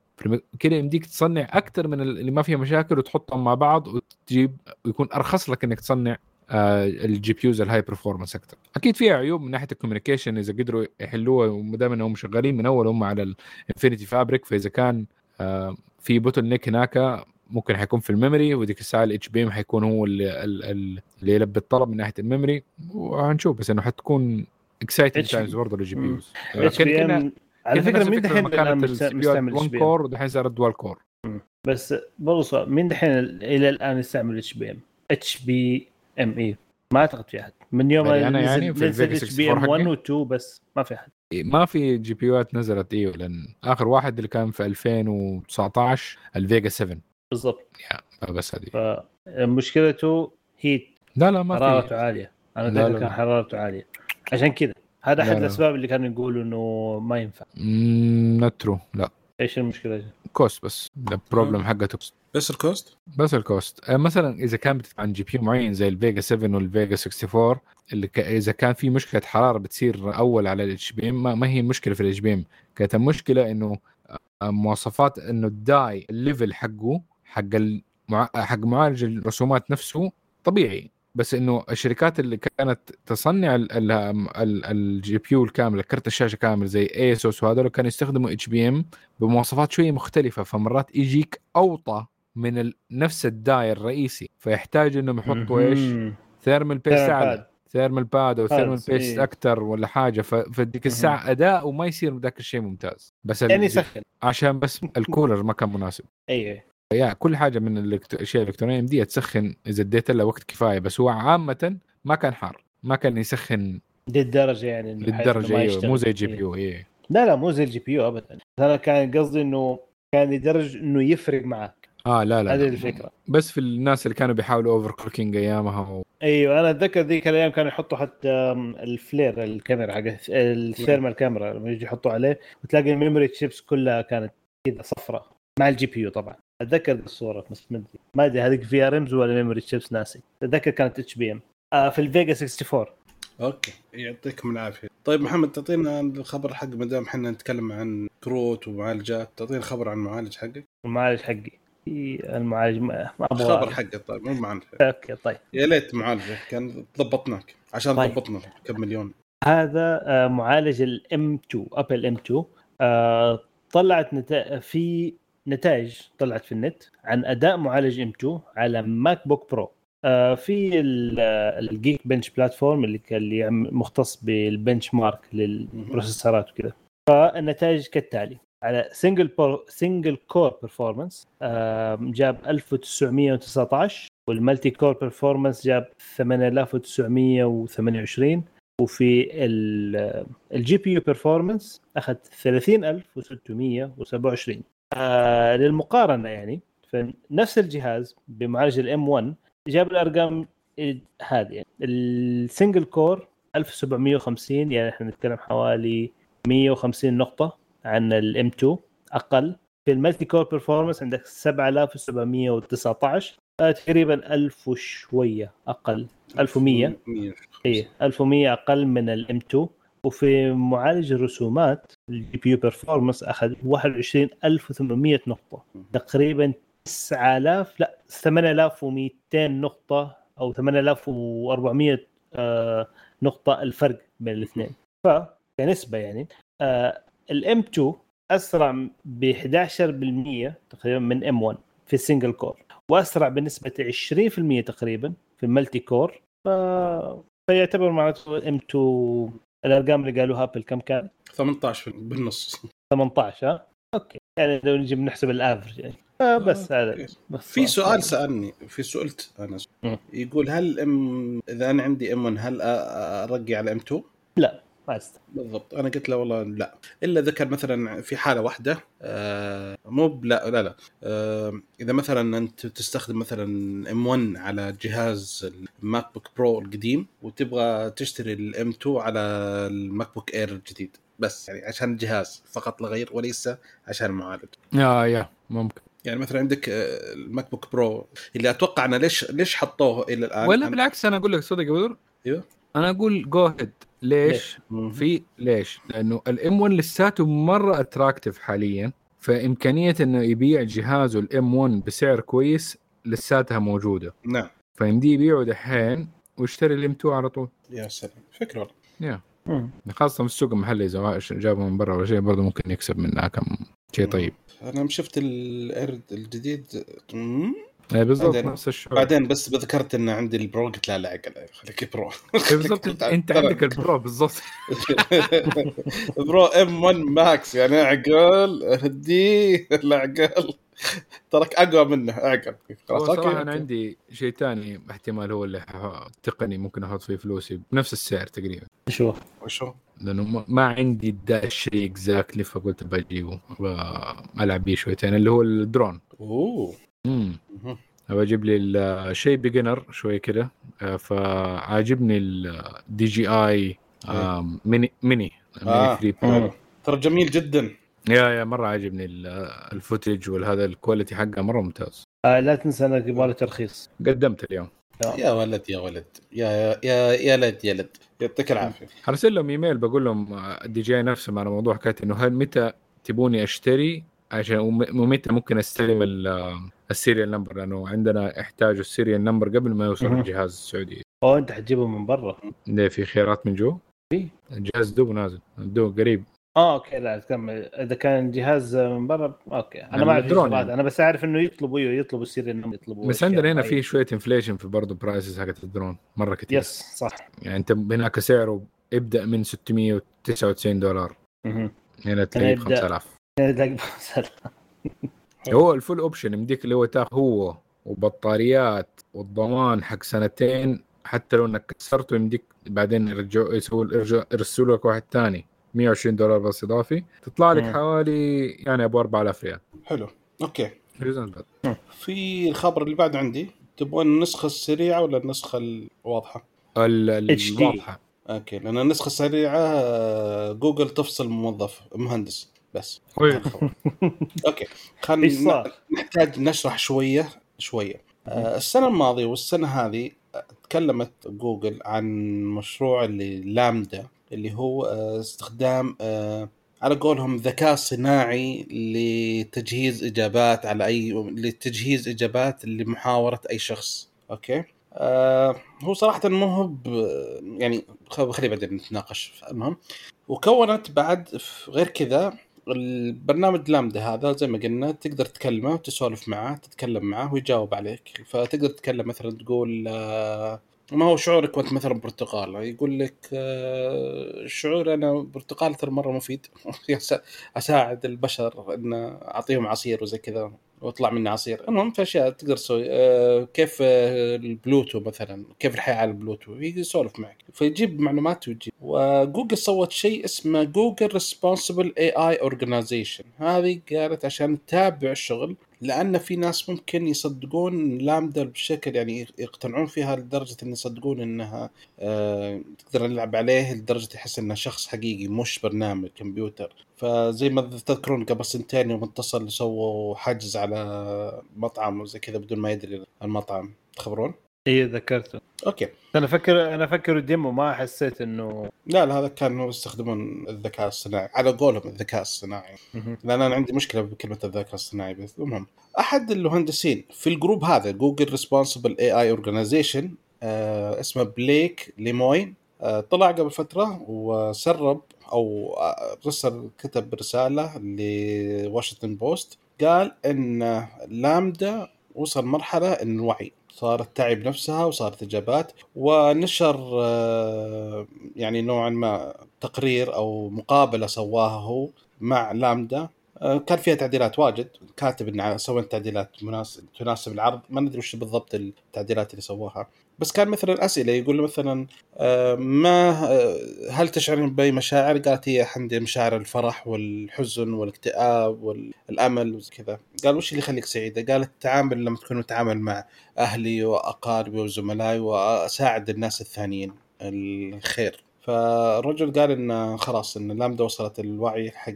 كده يمديك تصنع أكثر من ال- اللي ما فيها مشاكل وتحطهم مع بعض وتجيب ويكون أرخص لك إنك تصنع ال GPUs ال high performance أكثر. أكيد فيها عيوب من ناحية ال communication. إذا قدروا يحلوها ودائما هم شغالين من أول هم على ال Infinity Fabric فإذا كان آه، في bottleneck هناك ممكن حيكون في ال memory وديك الساعة ال HBM حيكون هو اللي, اللي اللي يلبي الطلب من ناحية ال memory وهنشوف. بس إنه حتكون اكسايتنج تايمز برضه للجي بي. يوز.
على فكرة مين دحين
بي
مستعمل اتش
1
بي ام
كور ودحين صارت دوال كور
بس سؤال مين دحين إلى الآن يستعمل اتش بي ام اتش بي ام اي ما أعتقد في أحد. من يوم ما
يعني
نزل اتش بي ام
64
1 و 2 بس ما في أحد.
ما في جي بي يوات نزلت أيوه لأن آخر واحد اللي كان في 2019 الفيجا 7
بالضبط.
يا بس هذه.
فمشكلته هي
لا لا ما
حرارته عالية. أنا
لا،
أتذكر
لا،
كان
لا.
حرارته عالية. عشان كذا. هذا أحد
لا، لا.
الأسباب اللي كانوا يقولوا إنه ما ينفع.
نترو لا.
إيش المشكلة؟
كوست بس. البروبلم. حقته.
بس الكوست
بس الكوست آه، مثلا إذا كان بتدفع عن جي بي يو معين زي الفيجا 7 والفيجا 64 اللي ك... إذا كان في مشكلة حرارة بتصير أول على الاتش بي ام ما... ما هي مشكلة في الاتش بي ام كانت المشكلة إنه آه، مواصفات إنه ال die ال level حقه حق المع... حق معالج الرسومات نفسه طبيعي بس إنه الشركات اللي كانت تصنع ال- ال- ال- ال GPU الكامل كرت الشاشة كامل زي ASUS وهذول كانوا يستخدموا HBM بمواصفات شوية مختلفة فمرات يجيك أوطى من. نفس ال die الرئيسي فيحتاج إنهم يحطوا إيش؟
thermal
paste اعلى.
thermal pad أو
thermal
paste.
أكثر ولا حاجة. فديك الساعة أداء وما يصير ذاك الشيء ممتاز بس
يعني يسخن
عشان بس الكولر ما كان مناسب
أيوه
yeah كل حاجة من الاشياء الالكترونيه دي تسخن إذا اديت لها وقت كفاية بس هو عامه ما كان حار ما كان يسخن
دي الدرجه يعني
للدرجة
أيوه.
مو زي GPU
إيه لا لا مو زي ال GPU ابدا أنا كان قصدي إنه كان لدرجه إنه يفرق معك
آه لا لا,
هذه. الفكرة
بس في الناس اللي كانوا بيحاولوا overclocking أيامها و...
أيوه أنا أتذكر ذيك الأيام كانوا يحطوا حتى ال FLIR الكاميرا حق ال thermal كاميرا لما يجي يحطوا عليه وتلاقي ال memory chips كلها كانت كذا صفراء مع الجي بي يو طبعا أتذكر الصورة بس ما أدري. ما أدري هذيك فيها رمز ولا ميموري تشيبس ناسي. أتذكر كانت إتش بي إم. في الفيجا 64
أوكي. يعطيكم العافية. طيب محمد تعطينا الخبر حق ما دام إحنا نتكلم عن كروت ومعالجات تعطينا خبر عن المعالج حقك.
المعالج حقي. في المعالج ما أبغى
الخبر حقك طيب مو معنا
أوكي طيب.
يا ليت معالجك كان ضبطناك. عشان
طيب.
ضبطنا كم مليون.
هذا آه، معالج الام 2 ابل ام 2 آه، طلعت. في نتائج طلعت في النت عن أداء معالج M2 على MacBook Pro آه، في ال- ال Geekbench platform اللي اللي مختص بال benchmark للبروسيسورات وكذا. فالنتائج كالتالي. على single بور single core performance جاب 1919 وال multi-core performance جاب 8928 وفي ال GPU performance أخذ 30627 آه للمقارنة يعني. فنفس الجهاز بمعالج ال M1 جاب الأرقام هذه يعني. ال single core 1750 يعني إحنا نتكلم حوالي 150 نقطة عن ال M2 أقل. في ال multi-core performance عندك 7719 آه تقريبا 1000 وشوية أقل. 1100
100
اي 1100 أقل من ال M2 وفي معالج الرسومات ال GPU performance أخذ 21800 نقطة. تقريبا 9000 لا 8200 نقطة أو 8400 آه نقطة الفرق بين الاثنين. فكنسبه يعني آه ال M2 أسرع ب 11% تقريبا من M1 في ال single core وأسرع بنسبة 20% تقريبا في ال multi-core ف... فيعتبر معناته M2 الأرقام اللي قالوها Apple كم كان؟
18 بالنص
18 ها؟ أوكي يعني لو نجي بنحسب ال average يعني آه بس
آه،
هذا. بس
في سؤال سألني في سئلت أنا
مم.
يقول هل ام إذا أنا عندي M1 هل أرقي على M2
ما
بالضبط. أنا قلت له والله لا. إلا إذا كان مثلا في حالة واحدة آه مو بلا لا لا آه إذا مثلا أنت تستخدم مثلا M1 على جهاز ال MacBook Pro القديم وتبغى تشتري ال M2 على ال MacBook Air الجديد. بس يعني عشان الجهاز فقط لا غير وليس عشان المعالج
يا يا ممكن.
يعني مثلا عندك آه، ال MacBook Pro اللي أتوقع أنا ليش ليش حطوه إلى الآن؟
ولا بالعكس أنا أقول لك صدق يا بدر.
إيوه.
أنا أقول جو هيد ليش؟ في ليش؟ لأنه ال M1 لساته مرة attractive حاليا فإمكانية إنه يبيع جهازه ال M1 بسعر كويس لساتها موجودة.
نعم.
فيمديه يبيعه دحين ويشتري ال M2 على طول.
يا سلام. فكرة والله.
يا. خاصة في السوق المحلي إذا جابه من برا ولا شيء برضه ممكن يكسب منها كم شيء طيب.
أنا شفت الارد الجديد مم.
إيه بالضبط نفس الشعور.
بعدين بس بذكرت إن عندي ال Pro قلت لا لا عقل خليك Pro
إيه بالضبط أنت, عندك ال Pro
بالضبط. Pro M1 Max يعني عقل هدي لا عقل ترك أقوى منه
أعقل.
خلاص أوكي
أنا عندي شيء ثاني احتمال هو اللي تقني ممكن أحط فيه فلوسي بنفس السعر تقريبا.
شو؟
وشو؟
لأنه ما- ما عندي دا الشيء exactly فقلت بجيبه ألعب بيه شويتين اللي هو الدرون
أوه.
امم. أبغى أجيب لي ال- شيء beginner شوي كده. آه، فعاجبني ال DJI Mini Mini
آه.
ميني 3
مم.
Pro
ترى جميل جدا.
يا يا مرة عاجبني ال- footage والهذا ال quality حقه مرة ممتاز.
آه لا تنسى انك يبغى ترخيص.
قدمت اليوم.
يا ولد يا ولد. يا يا يا, لد يا لد. يعطيك العافية.
أرسل لهم ايميل بقول لهم آه، الدي جي نفسهم على موضوع حكايه إنه هل متى تبوني أشتري؟ عشان وم- ومتى ممكن أستلم ال- آه، ال serial number لأنه عندنا يحتاجوا ال serial number قبل ما يوصل. الجهاز السعودي
أو أنت حتجيبه من برا
ده في خيارات من جو
في.
الجهاز دوب نازل دوب قريب
آه أوكي لا تكمل إذا كان الجهاز من برا أوكي أنا
يعني
ما أعرف
يعني.
أنا بس أعرف إنه يطلبوا إيوه يطلبوا ال serial number يطلبوا
بس عندنا هنا. في شوية inflation في برضه prices حقت الدرون مرة كثير
yes صح
يعني أنت هناك سعره يبدأ من 699 دولار. هنا تلاقيه ب
يبدأ.
5000 هو ال full option يمديك اللي هو تاخذ هو وبطاريات والضمان حق سنتين حتى لو إنك كسرته يمديك بعدين يرجعوا يسووا يرسلوا لك واحد ثاني 120 دولار بس إضافي. تطلع لك
مم.
حوالي يعني أبو 4000 ريال.
حلو.
أوكي.
في الخبر اللي بعده عندي تبغون النسخة السريعة ولا
النسخة
الواضحة؟
الواضحة.
أوكي لأن النسخة السريعة آه، جوجل تفصل موظف مهندس. بس.
طيب.
أوكي.
خلينا؟ نحتاج نشرح شوية شوية. آه، السنة الماضية والسنة هذه تكلمت جوجل عن مشروع اللي LaMDA اللي هو آه، استخدام آه، على قولهم ذكاء صناعي لتجهيز إجابات على أي لتجهيز إجابات لمحاورة أي شخص. أوكي؟ آه هو صراحة مو هو يعني خلي بعدين نتناقش. المهم وكونت بعد غير كذا البرنامج لامدا هذا زي ما قلنا تقدر تكلمه وتسولف معاه تتكلم معاه ويجاوب عليك. فتقدر تتكلم مثلا تقول آه، ما هو شعورك وانت مثلا برتقال؟ يقول لك آه، شعور أنا برتقال ترى مرة مفيد. أساعد البشر إن أعطيهم عصير وزي كذا. ويطلع مني عصير. المهم في اشياء تقدر تسوي آه، كيف آه، البلوتو مثلا كيف الحياة على البلوتو؟ يسولف معك. فيجيب معلومات ويجيب. وجوجل سوت شيء اسمه Google Responsible AI Organization هذه قالت عشان تتابع الشغل لأن في ناس ممكن يصدقون LaMDA بشكل يعني يقتنعون فيها لدرجة إن يصدقون إنها آه تقدر نلعب عليه لدرجة يحس إنه شخص حقيقي مش برنامج كمبيوتر فزي ما تذكرون قبل سنتين يوم اتصل سووا حجز على مطعم وزي كذا بدون ما يدري المطعم تخبرون؟
اي ذكرته.
okay.
أنا أفكر أنا أفكر ديمو ما حسيت إنه
لا لا هذا كانوا يستخدمون الذكاء الصناعي على قولهم الذكاء الصناعي. لأن أنا عندي مشكلة بكلمة الذكاء الصناعي بس. المهم أحد المهندسين في الجروب هذا جوجل responsible AI organization اسمه بليك ليموين آه طلع قبل فترة وسرب أو آه، رسل كتب رسالة لواشنطن بوست قال إن لامدا وصل مرحلة إن الوعي. صارت تعي بنفسها وصارت إجابات ونشر آه، يعني نوعا ما تقرير أو مقابلة سواها هو مع لامدا. آه، كان فيها تعديلات واجد. كاتب ان سوينا تعديلات تناسب العرض. ما ندري وش بالضبط التعديلات اللي سواها. بس كان مثلا أسئلة يقول مثلا آه، ما آه، هل تشعرين بأي مشاعر؟ قالت هي عندي مشاعر الفرح والحزن والاكتئاب والأمل وزي كذا قال وش اللي يخليك سعيده؟ قالت التعامل لما تكون متعامل مع أهلي وأقاربي وزملائي وأساعد الناس الثانيين الخير فالرجل قال ان خلاص ان لامدا وصلت الوعي حق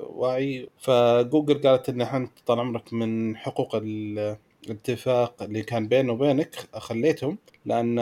وعي فجوجل قالت إن أنت طال عمرك من حقوق الاتفاق اللي كان بينه وبينك خليتهم لأن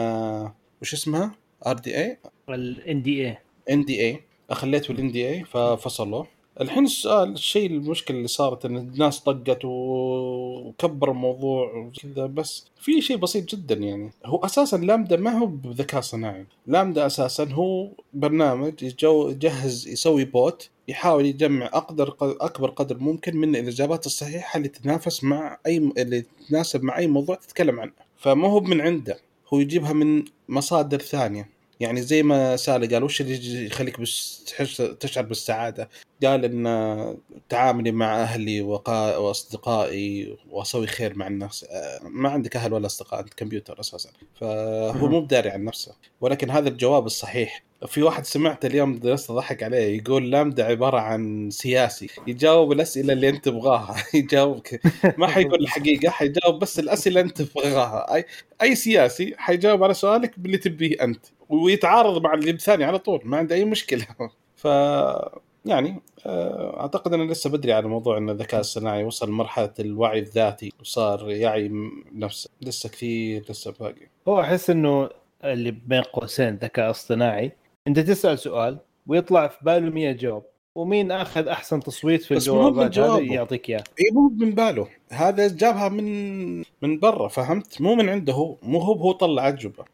وش اسمها؟ آر دي اي
الان دي اي
ان دي اي خليته الان دي اي ففصلوه. الحين السؤال الشيء المشكلة اللي صارت إن الناس طقت وكبر الموضوع وكذا بس في شيء بسيط جدا يعني. هو أساسا لامدا ما هو بذكاء صناعي. لامدا أساسا هو برنامج يجهز يسوي بوت يحاول يجمع أقدر أكبر قدر ممكن من الإجابات الصحيحة اللي تتنافس مع أي اللي تتناسب مع أي موضوع تتكلم عنه. فما هو من عنده هو يجيبها من مصادر ثانية. يعني زي ما سالي قال وش اللي يخليك بس تحس تشعر بالسعادة؟ قال إن تعاملي مع أهلي وقا... وأصدقائي وأسوي خير مع الناس. آه، ما عندك أهل ولا أصدقاء انت كمبيوتر أساسا. فهو مو بداري عن نفسه. ولكن هذا الجواب الصحيح. في واحد سمعت اليوم درست ضحك عليه يقول لامدا عبارة عن سياسي يجاوب الأسئلة اللي أنت تبغاها. يجاوبك. ما حيقول الحقيقة حيجاوب بس الأسئلة أنت تبغاها. أي أي سياسي حيجاوب على سؤالك باللي تبيه أنت ويتعارض مع اللي الثاني على طول ما عنده أي مشكلة. ف يعني آه، أعتقد انه لسه بدري على موضوع إن الذكاء الصناعي وصل لمرحله الوعي الذاتي وصار يعي نفسه. لسه كثير لسه باقي.
هو أحس إنه اللي بين قوسين ذكاء اصطناعي أنت تسأل سؤال ويطلع في باله 100 جواب. ومين أخذ أحسن تصويت في الجوابات هذه
جوابه.
يعطيك إياه.
إي مو من باله. هذا جابها من من برا فهمت؟ مو من عنده. هو مو هو هو طلع عجبه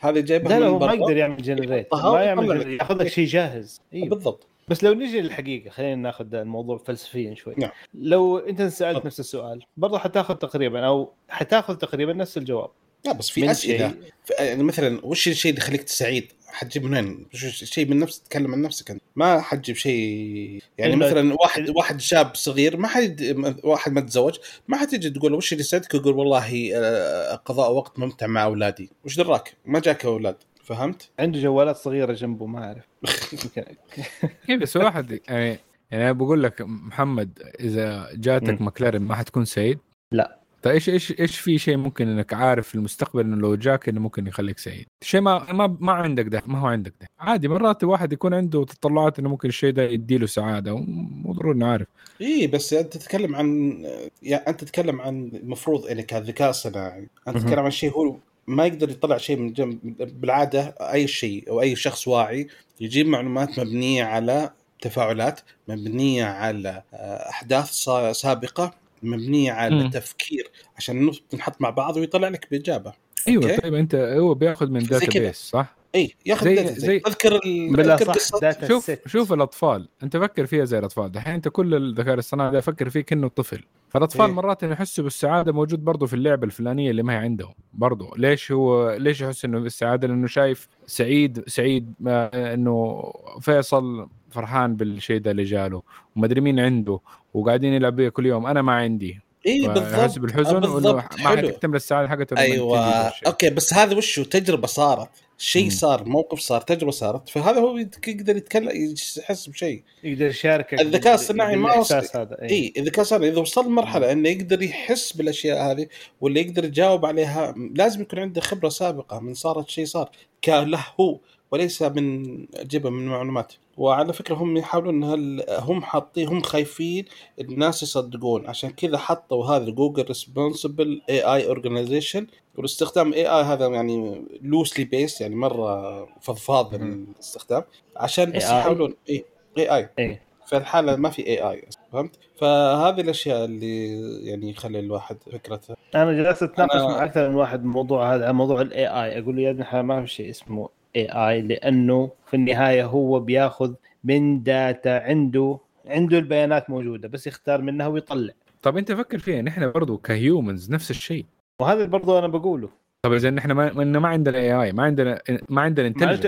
هذا جايبها
لا لا
من
هو ما
برا.
يقدر يعمل جنريت ما يعمل. ياخذ لك شيء جاهز. إيوه.
بالضبط.
بس لو نجي للحقيقة خلينا ناخذ الموضوع فلسفيا شوي.
نعم.
لو أنت
سألت.
نفس السؤال برضه حتاخذ تقريبا أو حتاخذ تقريبا نفس الجواب.
لا بس في أسئلة
شيء-
ف- يعني مثلا وش الشيء اللي يخليك سعيد؟ حتجيب من وين؟ شيء من نفسك تتكلم عن نفسك أنت ما حتجيب شيء يعني مثلا واحد واحد شاب صغير ما حد واحد ما تزوج ما حتجي تقول له وش اللي يسعدك يقول والله آه، قضاء وقت ممتع مع أولادي وش دراك؟ ما جاك أولاد فهمت؟
عنده جوالات صغيرة جنبه ما أعرف
إيه بس واحد يعني يعني أنا بقول لك محمد إذا جاتك. مكلارن ما حتكون سعيد؟
لا.
طيب إيش إيش إيش في شيء ممكن انك عارف في المستقبل إنه لو جاك إنه ممكن يخليك سعيد؟ شيء ما ما ما عندك ده ما هو عندك ده عادي مرات واحد يكون عنده تطلعات إنه ممكن الشيء ده يديله سعادة مو ضروري إنه عارف
اي بس أنت تتكلم عن يعني أنت تتكلم عن المفروض إنك الذكاء الصناعي
أنت.
تتكلم عن شيء هو ما يقدر يطلع شيء من جنب بالعادة أي شيء أو أي شخص واعي يجيب معلومات مبنية على تفاعلات مبنية على آه، أحداث سابقة مبنية على
مم.
تفكير عشان نحط مع بعض ويطلع لك بإجابة
أيوه
okay.
طيب أنت هو بياخذ من
data.
base صح؟
إي ياخذ
زي-
data
زي-
أذكر
أذكر
صح
شوف
set.
شوف الأطفال. أنت فكر فيها زي الأطفال. دحين أنت كل الذكاء الاصطناعي ده فكر فيه كانه طفل. فالأطفال
إيه.
مرات يحسوا بالسعادة موجود برضه في اللعبة الفلانية اللي ما هي عندهم. برضه ليش هو ليش يحس إنه بالسعادة؟ لأنه شايف سعيد سعيد ما إنه فيصل فرحان بالشيء ده اللي جاله. ومدري مين عنده. وقاعدين يلعب بيه كل يوم. أنا ما عندي.
اي
فيحس
بالضبط.
بالحزن
بالضبط.
ما
حلو.
حتكتمل السعاده حقته أيوه.
أوكي بس هذا وش هو تجربة صارت. شيء. صار موقف صار تجربة صارت. فهذا هو يقدر يتكلم يحس بشيء.
يقدر يشاركك
الذكاء الصناعي ما
إيه.
أي. اذا كان صار إذا وصل لمرحلة إنه يقدر يحس بالأشياء هذه واللي يقدر يجاوب عليها لازم يكون عنده خبرة سابقة من صارت شيء صار. كله هو. وليس من جبه من معلومات وعلى فكرة هم يحاولون هل هم حاطين هم خايفين الناس يصدقون. عشان كذا حطوا هذا جوجل responsible AI organization والاستخدام AI هذا يعني loosely based يعني مرة فضفاض. الاستخدام. عشان بس؟ يحاولون AI
AI
في الحالة ما في AI فهمت؟ فهذه الأشياء اللي يعني يخلي الواحد فكرته.
أنا جلست أتناقش
أنا-
مع أكثر من واحد بالموضوع هذا موضوع ال AI أقول له يا إحنا ما في شيء اسمه AI لأنه في النهاية هو بياخذ من data عنده عنده البيانات موجودة بس يختار منها ويطلع
طب أنت فكر فيها نحن برضه ك humans نفس الشيء
وهذا برضو أنا بقوله
طب إذا نحن ما ما عندنا AI ما عندنا ما عندنا intelligence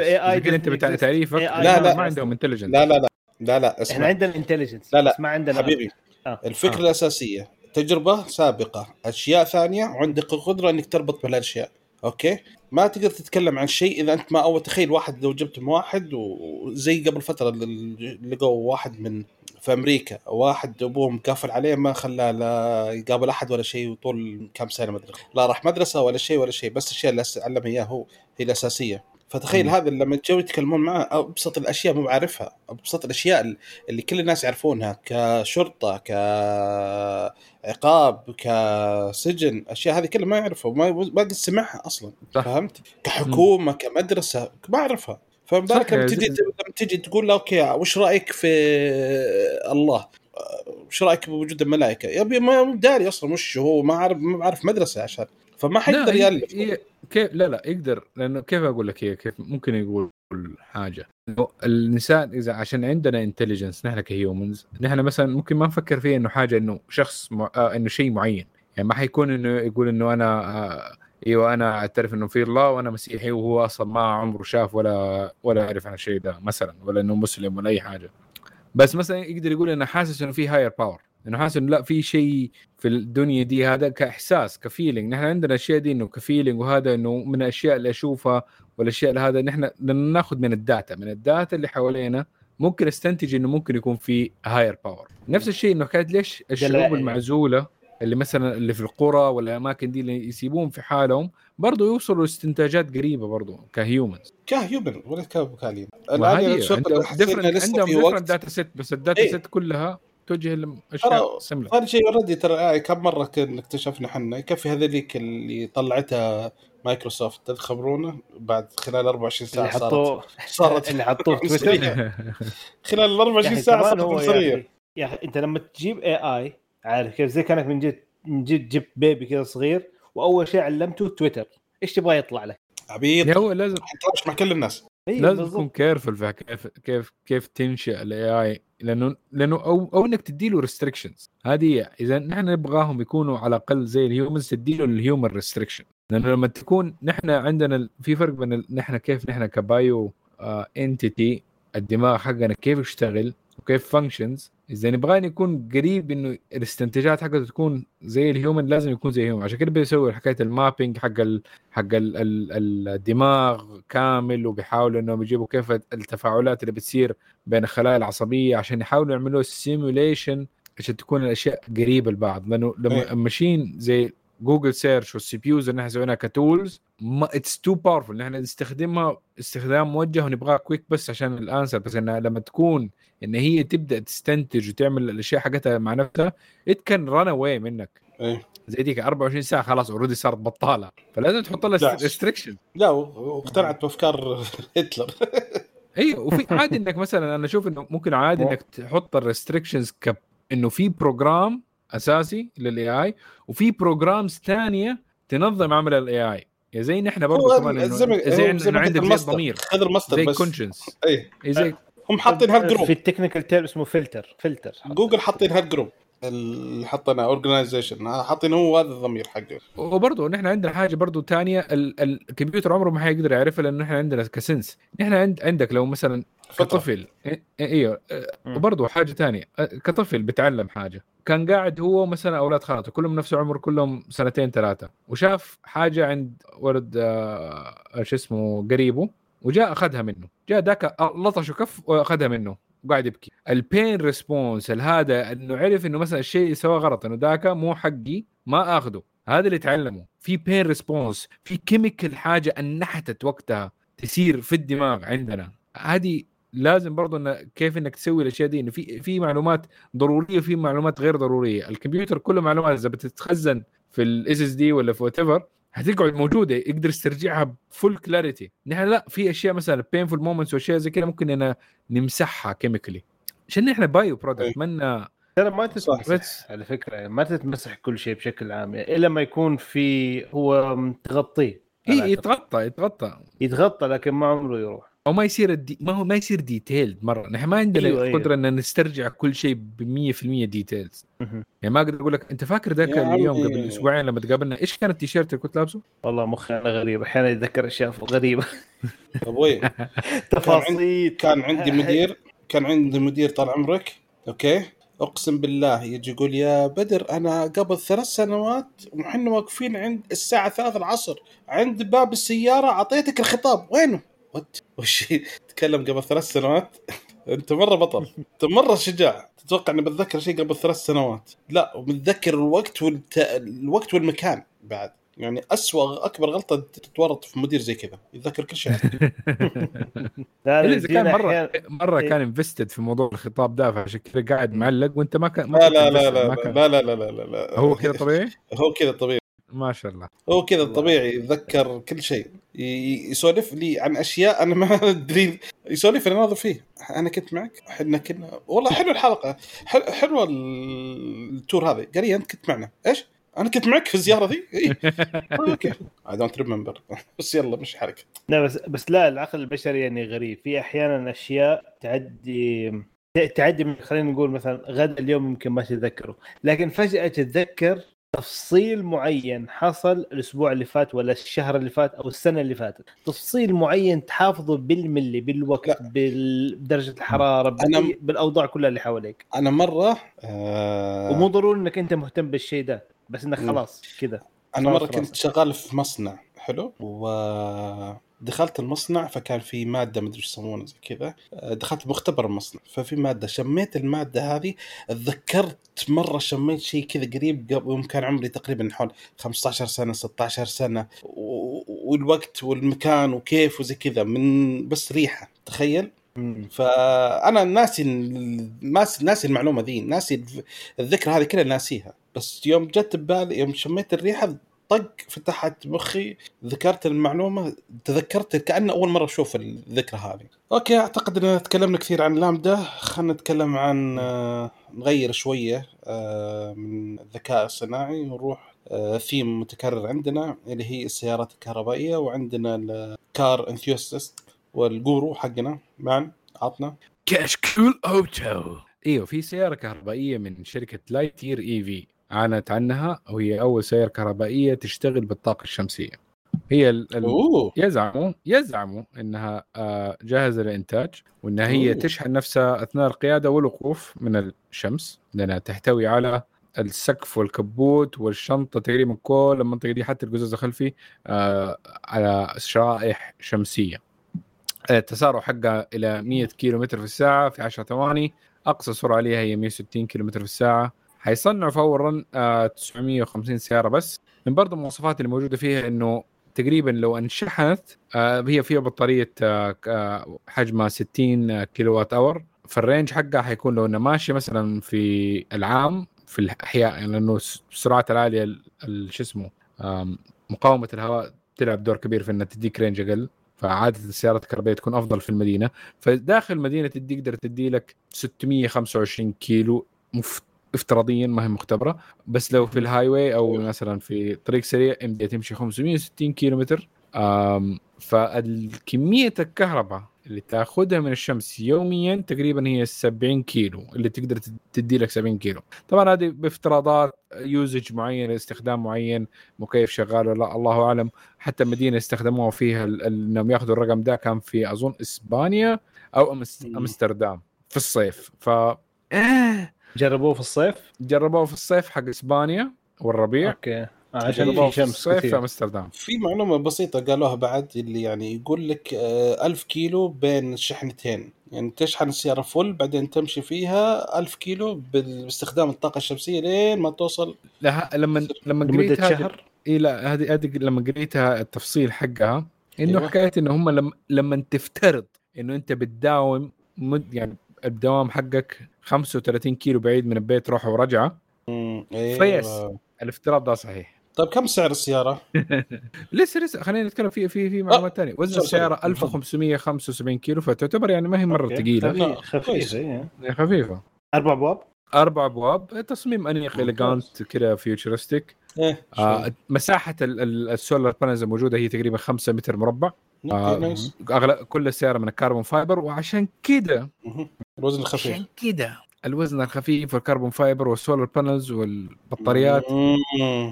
أنت
بتاع. تعريفك
لا، لا.
ما عندهم intelligence
لا لا لا لا لا
إحنا
اسمع
عندنا ال intelligence
لا، لا.
بس ما عندنا
حبيبي
آه.
الفكرة
آه.
الأساسية تجربة سابقة أشياء ثانية وعندك القدرة إنك تربط بالأشياء أوكي؟ ما تقدر تتكلم عن شيء إذا أنت ما أول تخيل واحد لو جبت واحد وزي قبل فترة لقوا واحد من في أمريكا واحد ابوه مقفل عليه ما خلاه لا يقابل أحد ولا شيء طول كم سنة ما أدري. لا راح مدرسة ولا شيء ولا شيء بس الأشياء اللي علمها إياه هو هي الأساسية. فتخيل. هذا لما تجوا يتكلمون معه ابسط الأشياء مو عارفها ابسط الأشياء اللي كل الناس يعرفونها كشرطة كعقاب كسجن أشياء هذه كلها ما يعرفها ما ما قد سمعها أصلا
صح.
فهمت؟ كحكومة كمدرسة ما أعرفها. فما بالك لما
يا
تجي لما تجي تقول له أوكي وش رأيك في الله؟ وش رأيك بوجود الملائكة؟ يا أبي ما داري أصلا وش هو ما عارف ما بعرف مدرسة عشان فما حيقدر
يألف. كيف لا لا يقدر لأنه كيف أقول لك هي كيف؟ ممكن يقول حاجة. الإنسان إذا عشان عندنا intelligence نحن ك humans نحن مثلا ممكن ما نفكر فيه إنه حاجة إنه شخص مع... آه إنه شيء معين. يعني ما حيكون إنه يقول إنه أنا آه إيوه أنا أعترف إنه في الله وأنا مسيحي وهو أصلا ما عمره شاف ولا ولا يعرف عن الشيء ده مثلا ولا إنه مسلم ولا أي حاجة. بس مثلا يقدر يقول إنه حاسس إنه في higher power إنه حاسس إنه لا في شيء في الدنيا دي هذا كإحساس ك feeling نحن عندنا الاشياء دي إنه ك feeling وهذا إنه من الأشياء اللي أشوفها والأشياء اللي هذا. نحن ناخذ من ال data من ال data اللي حوالينا ممكن استنتج إنه ممكن يكون في higher power نفس الشيء إنه كانت ليش الشعوب. المعزولة اللي مثلا اللي في القرى ولا الاماكن دي اللي يسيبوهم في حالهم برضه يوصلوا لاستنتاجات قريبة برضه ك
humans ك human ولا
ما هي
الشغل
عندهم different data set بس ال data
إيه.
set كلها توجه لاشياء سملة.
ثاني شيء already ترى آه، كم مرة اكتشفنا إحنا يكفي هذيك اللي طلعتها مايكروسوفت تخبرونا بعد خلال 24
اللي
ساعة صارت
حطوه
صارت
اللي حطوه في تويتر.
خلال ال 24
يا أخي
ساعه صارت
يا
عنصريه
أخي يا أخي أنت لما تجيب AI عارف كيف؟ زي كأنك من جد من جد جبت baby كذا صغير وأول شيء علمته تويتر. إيش تبغى يطلع لك؟
عبيط.
هو لازم
مع كل الناس.
أيوه
لازم. تكون careful في كيف كيف كيف تنشئ ال AI لأنه لأنه أو أو إنك تدي له restrictions هذه. إذا نحن نبغاهم يكونوا على الأقل زي ال humans تدي له ال human restriction لأنه لما تكون نحن عندنا في فرق بين نحن كيف نحن ك bio entity الدماغ حقنا كيف يشتغل وكيف functions إذا نبغى يكون قريب إنه الاستنتاجات حقته تكون زي ال human لازم يكون زي ال human عشان كده بيسوي حكاية ال mapping حق ال حق ال ال الدماغ كامل وبيحاولوا إنهم يجيبوا كيف التفاعلات اللي بتصير بين الخلايا العصبية عشان يحاولوا يعملوا simulation عشان تكون الأشياء قريبة لبعض لأنه لما
إيه.
ماشيين زي جوجل search وال CPUs اللي إحنا سويناها ك tools it's too powerful نحن نستخدمها استخدام موجه ونبغاها quick بس عشان ال answer. بس إنها لما تكون إن هي تبدأ تستنتج وتعمل الأشياء حقتها مع نفسها it can run away منك.
إيه.
زي ديك 24 ساعة خلاص already صارت بطالة. فلازم تحط لها. restriction
لا واقتنعت بافكار هتلر.
أيوه وفي عادي إنك مثلا أنا أشوف إنه ممكن عادي إنك تحط ال restrictions ك إنه في program أساسي لل AI وفي programs ثانية تنظم عمل ال AI يا زي نحن برضه كمان
زي إنه
عندك
قلت
زي
المصدر.
زي
بس.
conscience
إيه.
زي
هم حاطين هالجروب.
في ال technical term اسمه filter filter
جوجل حاطين هالجروب اللي حطينا organization حاطين هو هذا الضمير حقه.
وبرضه نحن عندنا حاجة برضه ثانية الكمبيوتر عمره ما حيقدر يعرفها لأنه نحن عندنا ك sense. نحن عند عندك لو مثلا. كطفل إيه- أيوه آه،
مم.
وبرضه حاجة ثانية كطفل بيتعلم حاجة. كان قاعد هو مثلا أولاد خالته كلهم نفس عمر كلهم سنتين ثلاثة. وشاف حاجة عند ولد آه، شو اسمه قريبه وجاء أخذها منه. جاء ذاك لطشه كف وأخذها منه وقاعد يبكي. ال pain response هذا إنه عرف إنه مثلا الشيء اللي سواه غلط إنه ذاك مو حقي ما آخذه. هذا اللي تعلمه. في pain response في chemical حاجة أنحتت وقتها تصير في الدماغ عندنا. هذه لازم برضه إن كيف إنك تسوي الأشياء دي إنه في في معلومات ضرورية وفي معلومات غير ضرورية. الكمبيوتر كله معلومات إذا بتتخزن في ال SSD ولا في whatever هتقعد موجودة يقدر يسترجعها ب full clarity نحن لا في أشياء مثلا painful moments وأشياء زي كذا ممكن إن نمسحها chemically عشان نحن
bio.
product منا
ترى ما. تتمسح على فكرة ما تتمسح كل شيء بشكل عام إلا ما يكون في هو تغطيه
هي يتغطى يتغطى.
يتغطى لكن ما عمره يروح.
أو ما يصير ال de... ما هو ما يصير detailed مرة نحن ما عندنا
أيوة،
أيوة
أيوة.
قدره إن نسترجع كل شيء ب 100%
details.
يعني ما أقدر أقول لك أنت فاكر ذاك اليوم. قبل أسبوعين لما تقابلنا إيش كان التيشيرت اللي كنت لابسه؟
والله مخي أنا غريب أحيانا يتذكر أشياء غريبة
أبوي
تفاصيل
كان عندي مدير كان عندي مدير طال عمرك okay أقسم بالله يجي يقول يا بدر أنا قبل ثلاث سنوات وحنا واقفين عند الساعة 3 العصر عند باب السيارة أعطيتك الخطاب وينه؟ وات وش تكلم قبل ثلاث سنوات؟ أنت مرة بطل. أنت مرة شجاع. تتوقع إني بتذكر شيء قبل ثلاث سنوات؟ لا ومتذكر الوقت والت... الوقت والمكان بعد. يعني أسوأ أكبر غلطة تتورط في مدير زي كذا. يتذكر كل شيء.
لا
إذا كان مرة
أحيان-
مرة
إيه.
كان انفستد في موضوع الخطاب ده فعشان كذا قاعد معلق وأنت ما كان ما
لا لا لا لا
كان-
لا لا لا لا لا لا.
هو كذا طبيعي؟
هو كذا طبيعي.
ما شاء الله.
هو كذا طبيعي يتذكر كل شيء. يسولف لي عن أشياء أنا ما أدري. يسولف أنا ناظر فيه. أنا كنت معك. إحنا كنا والله حلوة الحلقة. حل... حلوة ال- ال tour هذا قال لي أنت كنت معنا. إيش؟ أنا كنت معك في الزيارة ذي؟ اي okay. I don't remember بس يلا مش حركة.
لا بس بس لا العقل البشري يعني غريب. في أحيانا أشياء تعدي تعدي من خلينا نقول مثلا غدا اليوم يمكن ما تتذكره. لكن فجأة تتذكر تفصيل معين حصل الأسبوع اللي فات ولا الشهر اللي فات أو السنة اللي فاتت تفصيل معين تحافظه بالملي بالوقت
لا.
بدرجه الحرارة
أنا-
بال- بالأوضاع كلها اللي حواليك
أنا مرة آه
ومو ضروري إنك أنت مهتم بالشيء ده بس
إنك.
خلاص كذا
أنا
مرة
كنت. شغال في مصنع حلو. ودخلت المصنع فكان في مادة مدري إيش يسمونها زي كذا. دخلت مختبر المصنع ففي مادة شميت المادة هذه. تذكرت مرة شميت شيء كذا قريب قبل يوم كان عمري تقريبا حول 15 سنة 16 سنة. والوقت والمكان وكيف وزي كذا من بس ريحة تخيل. فأنا ناسي ناسي المعلومة ذي ناسي الذكرى هذه كلها ناسيها. بس يوم جت ببالي يوم شميت الريحة طق فتحت مخي ذكرت المعلومة تذكرت كأن أول مرة أشوف الذكرى هذه. okay أعتقد ان تكلمنا كثير عن لامدا. خلينا نتكلم عن آه، نغير شوية آه، من الذكاء الصناعي ونروح آه، ثيم متكرر عندنا اللي هي السيارات الكهربائية وعندنا ال car enthusiast وال guru حقنا. معا عطنا.
كشكول auto إيوه في سيارة كهربائية من شركة Lightyear EV اعلنت عنها وهي أول سيارة كهربائية تشتغل بالطاقة الشمسية. هي ال... ال...
أوه.
يزعموا يزعموا إنها آه، جاهزة للانتاج وانها هي
أوه.
تشحن نفسها أثناء القيادة والوقوف من الشمس لأنها تحتوي على السقف والكبوت والشنطة تقريبا كل المنطقة دي حتى القزاز الخلفي آه، على شرائح شمسية. التسارع حقها إلى 100 كيلو متر في الساعة في 10 ثواني أقصى سرعة عليها هي 160 كيلو متر في الساعة. حيصنعوا فورا آه، 950 سيارة بس. من برضه المواصفات اللي موجودة فيها إنه تقريبا لو انشحنت آه، هي فيها بطارية آه، آه، حجمها 60 kilowatt hour فال range حقها حيكون لو إنها ماشية مثلا في العام في الأحياء يعني لأنه الس- السرعات العالية ال- ال- شو اسمه مقاومة الهواء تلعب دور كبير في إنها تديك range أقل. فعادة السيارات الكهربائية تكون أفضل في المدينة. فداخل المدينة تقدر تدي لك 625 كيلو مف... افتراضيا ما هي مختبرة بس لو في ال highway أو مثلا في طريق سريع يمدي تمشي 560 كيلو متر فالكمية الكهرباء اللي تاخذها من الشمس يوميا تقريبا هي 70 كيلو اللي تقدر تد- تدي لك 70 كيلو. طبعا هذه بافتراضات usage معين استخدام معين مكيف شغال ولا لأ الله أعلم. حتى مدينة استخدموها فيها إنهم يأخذوا الرقم ده كان في أظن إسبانيا
أو.
أمستردام في الصيف. ف آه.
جربوه في الصيف؟
جربوه في الصيف حق إسبانيا والربيع.
okay. آه، عشان في شمس
الصيف في
كثير
أمستردام.
في معلومة بسيطة قالوها بعد اللي يعني يقول لك آه، ألف كيلو بين الشحنتين يعني تشحن السيارة full بعدين تمشي فيها ألف كيلو بال- باستخدام الطاقة الشمسية لين ما توصل.
لا لما لما
لمدة
قريت هذه
شهر؟
إي لا هذه هذه لما قريتها التفصيل حقها إنه
أيوة.
حكاية إنه هم لما لما تفترض إنه أنت بتداوم مد يعني الدوام حقك 35 كيلو بعيد من البيت روحه ورجعه
أيوة.
فيس. الافتراض ده صحيح
طيب كم سعر السيارة؟
لسه لسه خلينا نتكلم في في في معلومات ثانية وزن
sorry, sorry.
السياره 1575 كيلو فتعتبر يعني ما هي
مرة.
ثقيله
لا،
خفيف
كويس.
خفيف إيه.
يعني خفيفة
أربع أبواب
أربع أبواب تصميم
أنيق.
elegant كذا futuristic
إيه
آه مساحة ال- ال- ال solar panels الموجودة هي تقريبا 5 متر مربع. آه، اغلب كل السيارة من ال carbon fiber وعشان كده.
الوزن الخفيف
عشان كده الوزن الخفيف وال carbon fiber وال solar
panels والبطاريات.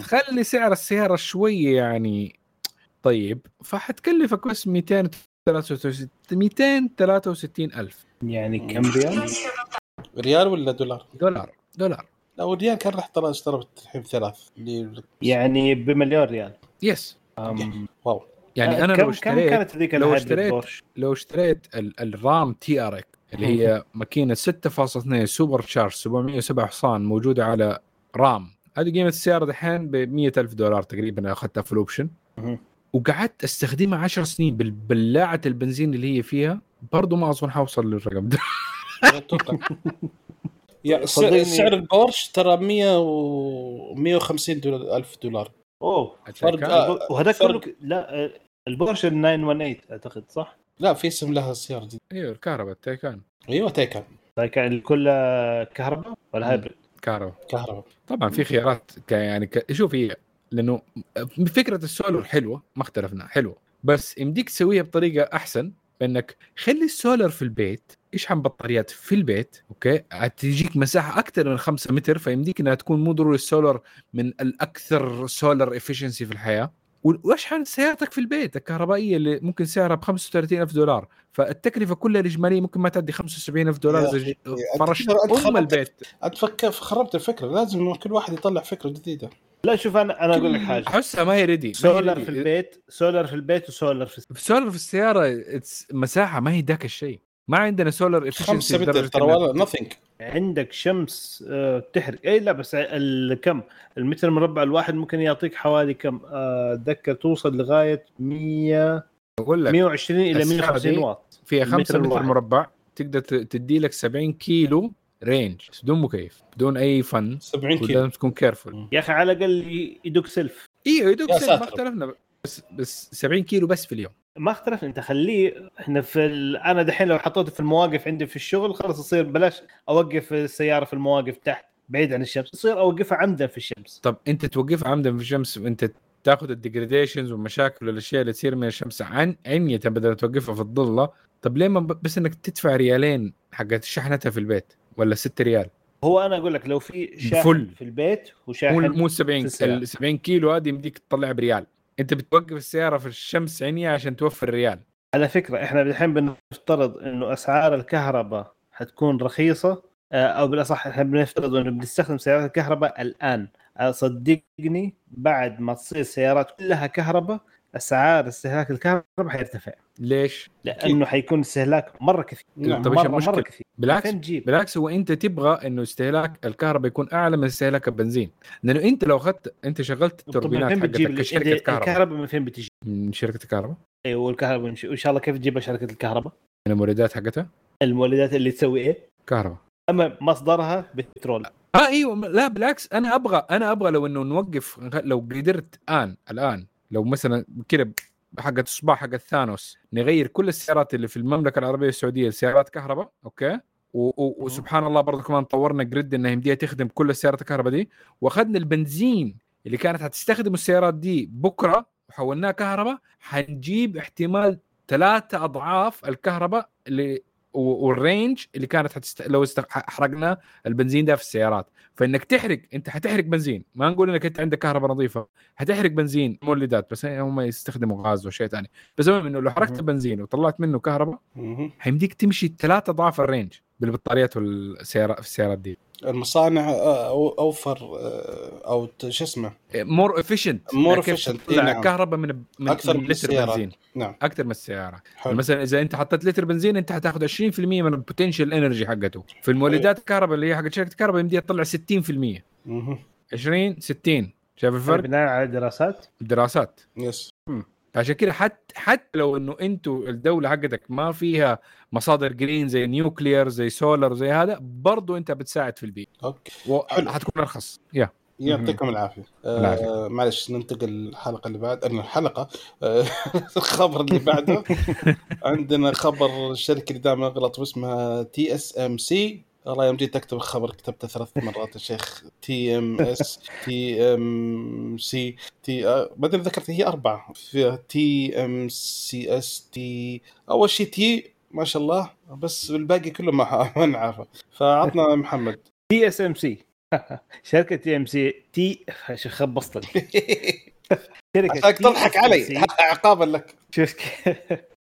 تخلي سعر السيارة شوية يعني طيب فحتكلفك بس 263 263 ألف
يعني كم ريال؟
ريال ولا دولار؟
دولار دولار
لا والريال كان راح ترى اشترى الحين ثلاث اللي
يعني بمليون ريال.
yes
um,
wow.
يعني أنا
كم
لو
كم
اشتريت
كانت هذيك
لو اشتريت؟ لو اشتريت ال- ال RAM TRX اللي هي ماكينة 6.2 supercharge 707 حصان موجودة على رام. هذه قيمة السياره دحين ب 100 ألف دولار تقريبا أخذتها في ال
option.
وقعدت أستخدمها 10 سنين بالبلاعه البنزين اللي هي فيها برضو ما أظن حوصل للرقم ده.
يعني سعر البورش ترى 100 و 150 دولار ألف دولار.
أوه.
فرق آه،
وهذاك
فرق-
كله لا آه، البورش ال 918 أعتقد صح؟
لا في اسم لها السياره دي.
أيوه الكهرباء التيكان
أيوه تيكان.
طيب كان الكل كهرباء ولا. hybrid؟
كهرباء.
كهرباء.
طبعا في خيارات ك يعني ك... شوف هي لأنه فكرة السولر حلوة ما اختلفنا حلوة. بس يمديك تسويها بطريقة أحسن بانك خلي السولر في البيت اشحن بطاريات في البيت؟ okay تجيك مساحة أكثر من 5 متر فيمديك إنها تكون مو ضروري السولار من الأكثر solar efficiency في الحياة. واشحن سيارتك في البيت؟ الكهربائية اللي ممكن سعرها ب 35000 دولار. فالتكلفة كلها الإجمالية ممكن ما تعدي 75000 دولار. زي فرش أم البيت.
انت فك... خربت الفكرة. لازم كل واحد يطلع فكرة جديدة.
لا شوف أنا أنا أقول لك حاجة.
أحسها ما هي ready
solar في البيت سولار في البيت وسولار في
السيارة. سولار في السيارة مساحة ما هي ذاك الشيء. ما عندنا solar
efficiency ترى ولا nothing
عندك شمس آه، تحرق. اي لا بس كم المتر المربع الواحد ممكن يعطيك حوالي كم؟ آه، اتذكر توصل لغاية 100
بقول لك
120 إلى 150 واط.
فيها 5 متر مربع تقدر تدي لك 70 كيلو range بدون مكيف بدون أي فن
70 كيلو.
لازم تكون careful
يا أخي على الأقل يدق سلف
أيوه يدق سلف ما اختلفنا. بس بس 70 كيلو بس في اليوم.
ما اختلف انت خليه إحنا في ال... أنا دحين لو حطيته في المواقف عندي في الشغل خلاص يصير بلاش أوقف السيارة في المواقف تحت بعيد عن الشمس يصير أوقفها عمدا في الشمس.
طب أنت توقفها عمدا في الشمس وأنت تاخذ ال degradations والمشاكل والأشياء اللي تصير من الشمس عن عنية بدل ما توقفها في الضله طب ليه ما بس إنك تدفع ريالين حقت شحنتها في البيت ولا 6 ريال؟
هو أنا أقول لك لو في شاحن full. في البيت وشاحن
مو مو 70 ال 70 كيلو هذه يمديك تطلعها بريال. أنت بتوقف السيارة في الشمس عينيها عشان توفر ريال
على فكرة إحنا الحين بنفترض إنه أسعار الكهرباء حتكون رخيصة آه، أو بالأصح إحنا بنفترض إنه بنستخدم سيارات الكهرباء الآن. صدقني بعد ما تصير السيارات كلها كهرباء أسعار استهلاك الكهرباء حيرتفع
ليش؟
لأنه حيكون استهلاك مرة كثير
نعم. طيب مرة, مرة كثير بالعكس بالعكس هو أنت تبغى إنه استهلاك الكهرباء يكون أعلى من استهلاك البنزين لأنه أنت لو أخذت أنت شغلت التوربينات حقتك كشركة كهرباء
الكهرباء من فين بتجي؟
من شركة الكهرباء
أيوه والكهرباء وان شاء الله كيف تجيبها شركة الكهرباء؟
من المولدات حقتها؟
المولدات اللي تسوي إيه؟
كهرباء
أما مصدرها بترول
آه إيوه لا بالعكس أنا أبغى أنا أبغى لو إنه نوقف لو قدرت الآن الآن لو مثلا كذا حقت الصباح حق ثانوس نغير كل السيارات اللي في المملكة العربية السعودية لسيارات كهرباء أوكي؟ و- وسبحان الله برضه كمان طورنا grid انها يمديها تخدم كل السيارات الكهرباء دي وأخذنا البنزين اللي كانت حتستخدم السيارات دي بكرة وحولناه كهرباء حنجيب احتمال ثلاثة أضعاف الكهرباء اللي وال range اللي كانت حتست... لو است... حرقنا البنزين ده في السيارات. فإنك تحرق أنت حتحرق بنزين. ما نقول إنك أنت عندك كهرباء نظيفة. حتحرق بنزين مولدات. بس هم يستخدموا غاز وشيء ثاني. بس المهم إنه لو حرقت بنزين وطلعت منه كهرباء حيمديك تمشي ثلاثة أضعاف ال range بالبطاريات والسيارات في السيارات دي.
المصانع آه، أوفر آه، أو شو اسمه؟
more efficient
more efficient
نعم. كهرباء من من
أكثر
من لتر بنزين.
نعم.
أكثر من السيارة. حلو. مثلا إذا أنت حطيت لتر بنزين أنت حتاخذ 20% من ال potential energy حقته. في المولدات الكهرباء اللي هي حقت شركة الكهرباء يمديها تطلع 60%
أها
20 60 شايف الفرق؟
بناء على دراسات؟
دراسات
yes
عشان كده حتى حتى لو إنه أنتوا الدولة حقتك ما فيها مصادر green زي nuclear زي سولار زي هذا برضو أنت بتساعد في البيئة.
okay.
حتكون أرخص. yeah.
يعطيكم العافية. آه معلش ننتقل الحلقة اللي بعد الحلقة. آه الخبر اللي بعده. عندنا خبر الشركة اللي دائما اغلط واسمها TSMC والله يوم جيت اكتب الخبر كتبته ثلاث مرات يا شيخ. تي ام اس تي ام سي T بعدين ذكرت هي أربعة. فيها T M C S T أول شيء T ما شاء الله. بس الباقي كله ما ما نعرفه. فعطنا محمد.
تي اس ام سي شركة تي ام سي تي خبصتني
شركة تضحك علي. عقابا لك.
شوف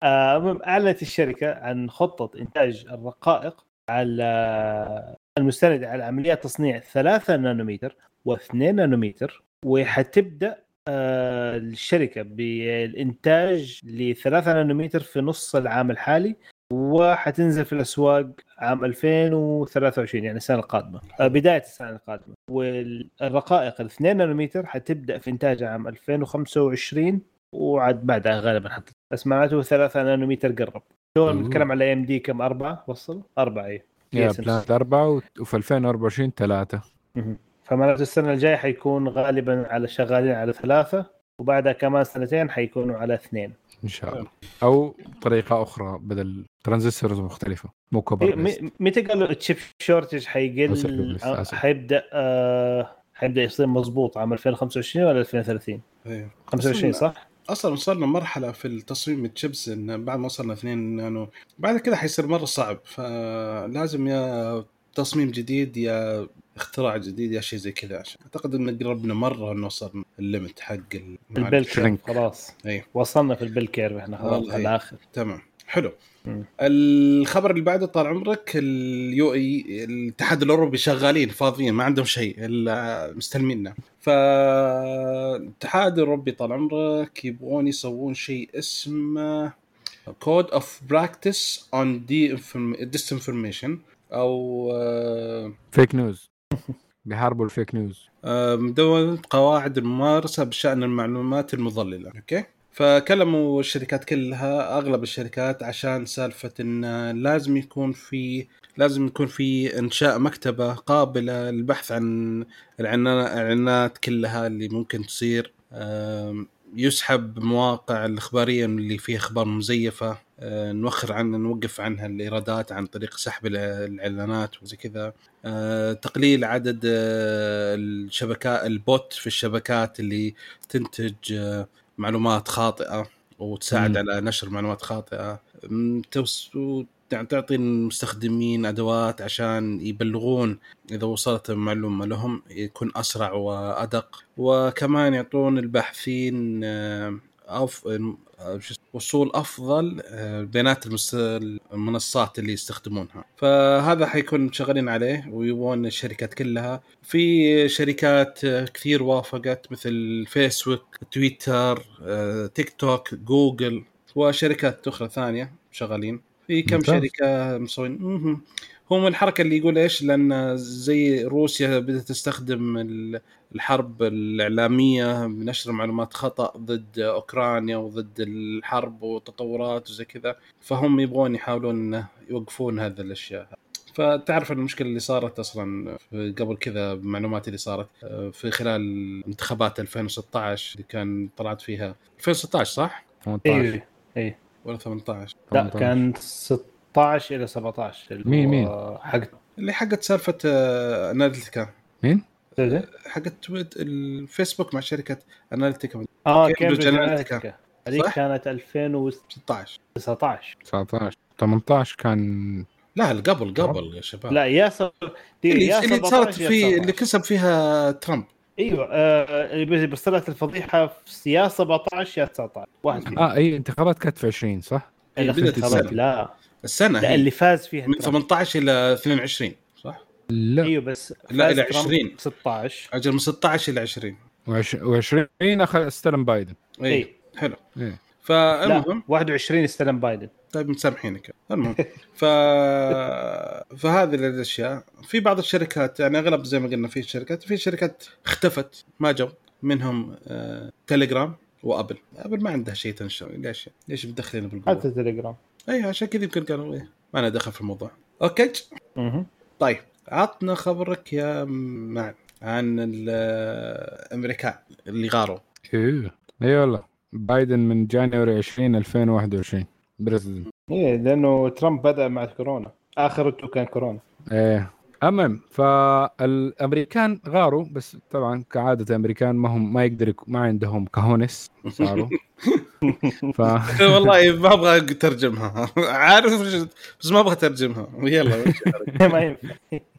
آه، أعلنت الشركة عن خطة إنتاج الرقائق على المستند على عمليات تصنيع 3 نانومتر و2 نانومتر وحتبدأ آه، الشركة بالإنتاج ل 3 نانومتر في نص العام الحالي وحتنزل في الأسواق عام 2023 يعني السنة القادمة آه، بداية السنة القادمة. والرقائق ال 2 نانومتر حتبدأ في انتاجها عام 2025 وعاد بعدها غالبا حت بس معناته 3 نانومتر قرب. تو نتكلم على AMD كم؟ أربعة؟ وصل؟ أربعة اي
أربعة وفي 2024 ثلاثة
فمعناته السنة الجاية حيكون غالبا على شغالين على ثلاثة وبعدها كمان سنتين حيكونوا على اثنين.
إن شاء الله. أو طريقة أخرى بدل transistors مختلفة مو كبر
متى قالوا ال chip shortage حيقل؟ حيبدأ آه حيبدأ يصير مضبوط عام 2025 ولا 2030
أيوه
25 صح؟
أصلا وصلنا مرحلة في التصميم الشيبس إن بعد ما وصلنا 2 نانو بعد كده حيصير مرة صعب فلازم يا تصميم جديد يا اختراع جديد يا شيء زي كذا عشان أعتقد إن قربنا مرة نوصل ال limit حق.
ال bell
curve.
خلاص
اي
وصلنا في ال bell curve إحنا
خلاص
على
إيه.
الآخر
تمام حلو. الخبر اللي بعده طال عمرك ال EU الاتحاد الأوروبي شغالين فاضيين ما عندهم شيء إلا مستلميننا. فالاتحاد الأوروبي طال عمرك يبغون يسوون شيء اسمه code of practice on disinformation أو آه،
fake news بيحاربوا ال fake news
آه، مدونة قواعد الممارسة بشأن المعلومات المضللة okay؟ فكلموا الشركات كلها أغلب الشركات عشان سالفة إن لازم يكون في لازم يكون في إنشاء مكتبة قابلة للبحث عن الإعلانات كلها اللي ممكن تصير يسحب مواقع الإخبارية اللي فيها أخبار مزيفة آه، نوخر عنها نوقف عنها الإيرادات عن طريق سحب الإعلانات وزي كذا. آه، تقليل عدد آه، الشبكات البوت في الشبكات اللي تنتج معلومات خاطئة وتساعد. على نشر معلومات خاطئة تعطي المستخدمين أدوات عشان يبلغون إذا وصلت المعلومة لهم يكون أسرع وأدق وكمان يعطون الباحثين آه، أف... وصول أفضل آه، بيانات المس... المنصات اللي يستخدمونها. فهذا حيكون شغالين عليه ويبون الشركات كلها. في شركات آه، كثير وافقت مثل فيسبوك تويتر تيك توك جوجل وشركات أخرى ثانية شغالين. في كم
ممتاز.
شركة مسوين؟ من الحركة اللي يقول إيش؟ لأن زي روسيا بدأت تستخدم ال- الحرب الإعلامية بنشر معلومات خطأ ضد أوكرانيا وضد الحرب وتطورات وزي كذا. فهم يبغون يحاولون يوقفون هذه الأشياء. فتعرف المشكلة اللي صارت أصلا قبل كذا بالمعلومات اللي صارت آه، في خلال انتخابات 2016 اللي كان طلعت فيها. 2016 صح
18
أيوه إيه
ولا 18
لا
18.
كان 16 إلى 17 اللي
مين- مين؟
حق
اللي حقت سالفة آه، Analytica
مين؟
حقت تويت الفيسبوك مع شركة
Analytica
آه
Cambridge
Analytica.
Analytica هذيك؟ كانت 2019
16
19 18 كان
لا قبل قبل يا شباب
لا يا سب...
اللي, اللي
17
صارت في
19.
اللي كسب فيها ترامب
أيوه آه اللي بس طلعت الفضيحة في يا 17 يا 19 واحد فيهم
آه أي انتخابات كانت في 20 صح؟
هي
لا،. لا
السنة
لا
هي.
اللي فاز فيها
من
ترامب.
18 إلى 22 صح؟
لا.
أيوه بس
لا،
ترامب
20.
16
أجل من 16 إلى 20
و20 أخذ استلم بايدن.
اي
اي
إيه.
لا
فالمهم
21 استلم بايدن.
طيب مسامحينك المهم. ف فهذه الأشياء. في بعض الشركات يعني أغلب زي ما قلنا في شركات في شركات اختفت ما جو. منهم آه... تليجرام و Apple. Apple ما عندها شيء تنشر. ليش؟ ليش بتدخلين بالقوه
حتى تليجرام
اي عشان كذا يمكن قالوا إيه. ما أنا دخل في الموضوع. okay؟
مهم.
طيب عطنا خبرك يا معن عن الأمريكان اللي غاروا.
إيه. اي والله بايدن من January 20 2021 president
إيه لأنه ترامب بدأ مع كورونا اخرته كان كورونا.
إيه. المهم فالأمريكان غاروا بس طبعا كعادة الأمريكان ما هم ما يقدر ما عندهم cojones صاروا. ف
والله ما أبغى أترجمها. عارف بس ما أبغى أترجمها. يلا.
ما ينفع.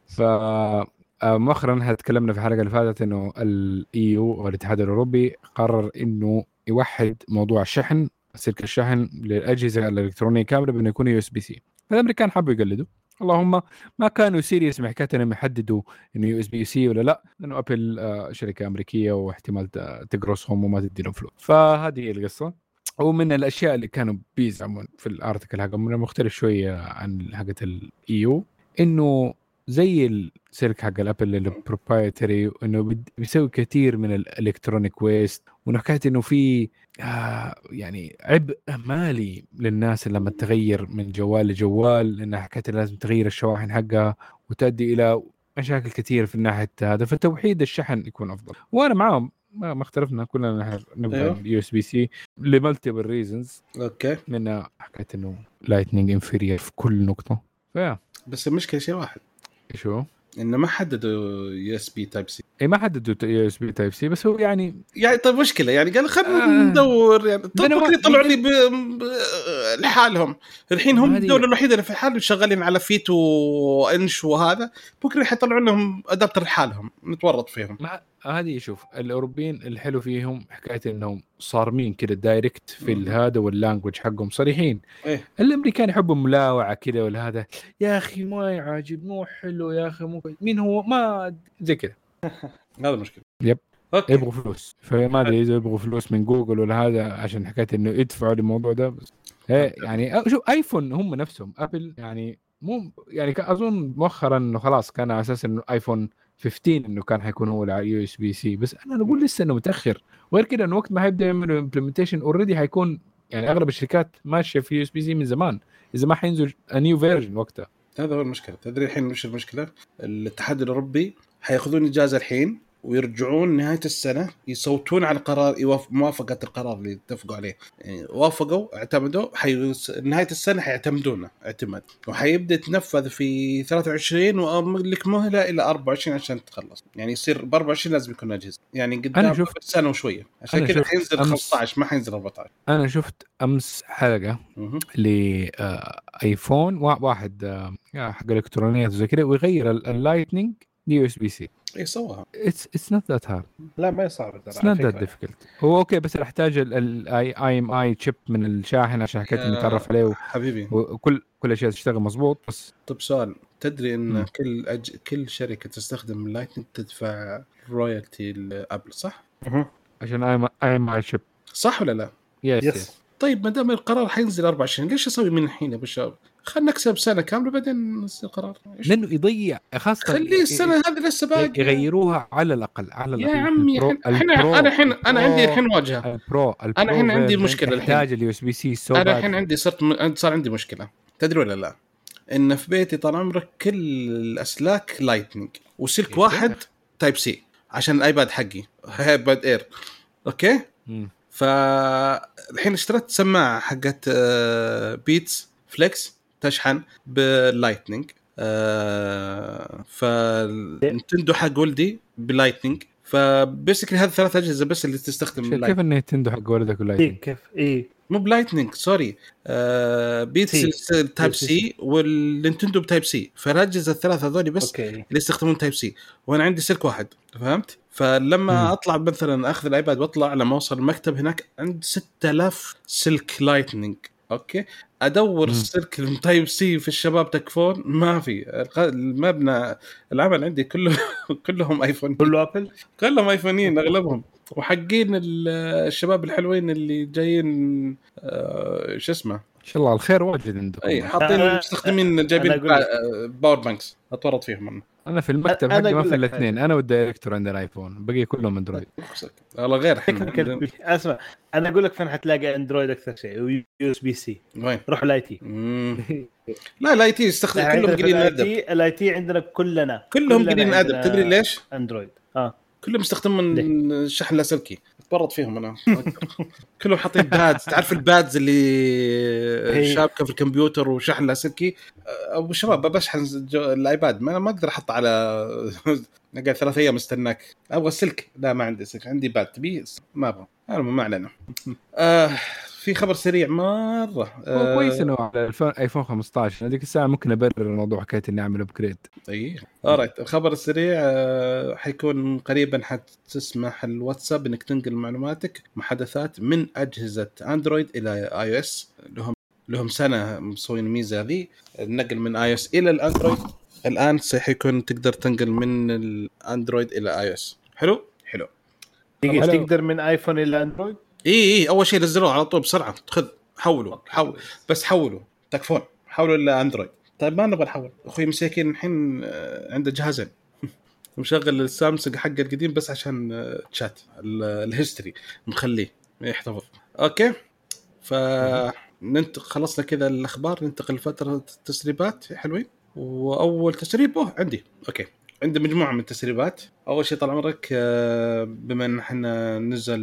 ف آه، مؤخرا إحنا تكلمنا في الحلقة اللي فاتت إنه ال EU أو الاتحاد الأوروبي قرر إنه يوحد موضوع الشحن سلك الشحن للأجهزة الإلكترونية كاملة بإنه يكون USB-C فالامريكان حبوا يقلدوا. اللهم ما كانوا serious من حكايه انهم يحددوا إنه USB-C ولا لا لأنه Apple آه، شركة أمريكية واحتمال تقرصهم وما تدي لهم فلوس. فهذه هي القصة. ومن الأشياء اللي كانوا بيزعمون في ال article حقهم مختلف شوية عن حقه ال EU إنه زي السلك حق ال Apple ال proprietary إنه بيسوي كثير من ال electronic waste وانه حكايه إنه في آه يعني عبء مالي للناس لما تغير من جوال لجوال لأنها حكايه لازم تغير الشواحن حقها وتؤدي إلى مشاكل كثير في الناحية هذا فتوحيد الشحن يكون أفضل. وأنا معاهم ما ما اختلفنا كلنا نبغى
أيوه.
ال USB-C ل multiple reasons
okay.
منها حكايه إنه Lightning inferior في كل نقطة. ف yeah.
بس المشكلة شيء واحد.
شو؟
إنه ما حددوا USB Type-C
اي ما حددوا USB Type-C بس هو يعني
يعني طيب مشكلة. يعني قال خلينا
آه.
ندور يعني ممكن
ما-
يطلعوا لي ب- ب- لحالهم. الحين هم الدولة الوحيدة اللي في حال شغالين على feet و inch وهذا بكره حيطلعوا لهم adapter لحالهم نتورط فيهم.
مع هذه شوف الأوروبيين الحلو فيهم حكاية إنهم صارمين كذا direct في. الهذا وال language حقهم صريحين
إيه.
الأمريكان يحبوا ملاوعة كذا والهذا يا أخي ما يعجب مو حلو يا أخي مو. مين هو ما زي كذا
هذا المشكلة
yep.
Okay
يبغوا فلوس فما أدري إذا يبغوا فلوس من جوجل ولا هذا عشان حكاية إنه يدفعوا للموضوع ده بس إيه يعني شوف iPhone هم نفسهم Apple يعني مو يعني أظن مؤخرا إنه خلاص كان على أساس إنه iPhone 15 إنه كان حيكون هو USB-C بس أنا أقول لسه إنه متأخر. وغير كده إنه وقت ما حيبدأ يعملوا implementation already حيكون يعني أغلب الشركات ماشية في USB-C من زمان. إذا ما حينزل new version وقتها.
هذا هو المشكلة. تدري الحين وش المشكلة؟ الاتحاد الأوروبي حيأخذون إجازة الحين. ويرجعون نهاية السنة يصوتون على قرار يوافق موافقة القرار اللي اتفقوا عليه. يعني وافقوا اعتمدوا حي... نهاية السنة حيعتمدونه اعتماد. وحيبدأ يتنفذ في 23 وأملك لك مهلة إلى 24 عشان تخلص. يعني يصير ب 24 لازم يكون اجهزه يعني قدام
أنا شفت-
سنه وشوية. عشان كذا حينزل
أمس-
15 ما حينزل 14
أنا شفت أمس حلقة.
ل
iPhone واحد آه، حق الالكترونيات وزي كذا ويغير ال Lightning ل USB-C
اي سواها
it's it's not that hard
لا ما هي صعبة ترى
it's not
that.
difficult هو okay بس راح احتاج ال MFi chip من الشاحن عشان حكايه انه
آه.
يتعرف عليه و-
حبيبي
وكل كل الاشياء تشتغل مضبوط بس
طب سؤال تدري إن
مم.
كل أج... كل شركة تستخدم ال Lightning تدفع royalty ل Apple صح؟
مهم.
عشان MFi chip
صح ولا لا؟
yes
yes
yes
طيب ما دام القرار حينزل 24 ليش أسوي من الحين يا أبو الشباب؟ خلينا نكسب سنة كاملة بعدين نصير قرار؟
لأنه يضيع خاصة
خليه السنة هذه لسه باقي.
يغيروها على الأقل على
يا
الاقل
عمي
ال
Pro- الحين
إحنا
أنا الحين أنا عندي الحين واجهة.
ال Pro ال Pro
الحين عندي مشكلة الحين.
تحتاج ال USB-C so
أنا الحين عندي صرت م... صار عندي مشكلة. تدري ولا لا؟ إن في بيتي طال عمرك كل الأسلاك Lightning وسلك
يا
واحد. Type-C عشان ال iPad حقي. iPad Air. Okay؟ فالحين اشتريت سماعة حقت آه، Beats Flex تشحن بال Lightning آه، فال Nintendo حق ولدي ب Lightning ف basically هذه ثلاث أجهزة بس اللي تستخدم
كيف
ال
Nintendo حق ولدك
اي
و Lightning
كيف؟ اي
مو ب Lightning sorry.
آه
Beats.
Type-C.
وال Nintendo ب Type-C. فالأجهزة الثلاثه هذول بس
okay.
اللي يستخدمون Type-C. وأنا عندي سلك واحد فهمت؟ فلما
مم.
أطلع مثلا أخذ ال iPad وأطلع لما أوصل المكتب هناك عندي 6000 سلك Lightning okay.
أدور.
السلك ال Type-C في الشباب تكفون. ما في. المبنى العمل عندي كله كلهم iPhone
كله Apple
كلهم ايفونيين أغلبهم. وحقين ال- الشباب الحلوين اللي جايين آه، شو اسمه؟
شاء الله الخير واجد عندكم.
إي حاطين
أنا-
مستخدمين جايبين power banks أتورط فيهم أنا.
أنا في المكتب حقي ما في
لك
الاثنين أنا وال director عندنا ايفون بقي كلهم أندرويد.
والله غير
إحنا. أسمع أنا أقول لك فين حتلاقي أندرويد أكثر شيء و USB-C.
وين؟
روح ال
IT. لا ال IT يستخدم كلهم قليلين ادب
ال IT عندنا كلنا.
كلهم قليلين ادب تدري ليش؟
أندرويد. آه.
كلهم يستخدمون الشحن اللاسلكي اتورط فيهم أنا. كلهم حاطين pads. تعرف ال pads
اللي.
شابكة في الكمبيوتر وشحن لاسلكي أبو شباب بشحن الآيباد. ما ما أقدر احطه على نقعد ثلاث أيام استناك. أبغى سلك. لا ما عندي سلك. عندي pad. تبي؟ ما أبغى. المهم ما علينا آه في خبر سريع مرة.
هو
آه
كويس إنه على ال phone- ايفون 15 هذيك الساعة ممكن أبرر الموضوع حكاية إني أعمل upgrade
إي. alright الخبر السريع آه، حيكون قريبا حتسمح الواتساب إنك تنقل معلوماتك محادثات من أجهزة اندرويد إلى iOS لهم لهم سنة مسوين الميزه هذه. النقل من iOS إلى الأندرويد. الآن سيكون تقدر تنقل من الأندرويد إلى iOS حلو حلو.
تقدر من ايفون إلى اندرويد
إي إي أول شيء نزلوه على طول بسرعة. خذ حولوا حول بس حولوا. تكفون. حولوا لاندرويد طيب ما نبغى نحول. أخوي مساكين الحين آه، عنده جهازين. مشغل السامسونج حقه القديم بس عشان آه، تشات ال- ال history مخليه يحتفظ. okay؟ ف ننتقل خلصنا كذا الأخبار. ننتقل لفترة التسريبات. حلوين. وأول تسريب عندي. okay. عنده مجموعة من التسريبات. أول شيء طال عمرك آه، بما إن إحنا نزل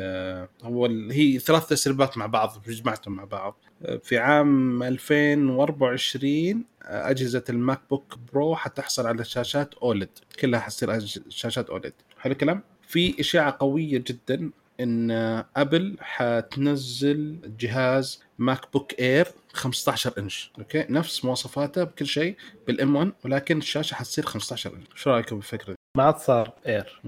آه، هو ال- هي ثلاث تسريبات مع بعض جمعتهم مع بعض. آه، في عام 2024 آه، أجهزة ال MacBook Pro حتحصل على شاشات OLED كلها حتصير شاشات OLED حلو الكلام؟ في إشاعة قوية جدا إن أبل حتنزل جهاز MacBook Air 15 إنش. okay؟ نفس مواصفاته بكل شيء بال M1 ولكن الشاشة حتصير 15 إنش. شو رأيكم بالفكرة؟ دي؟
ما عاد صار
Air.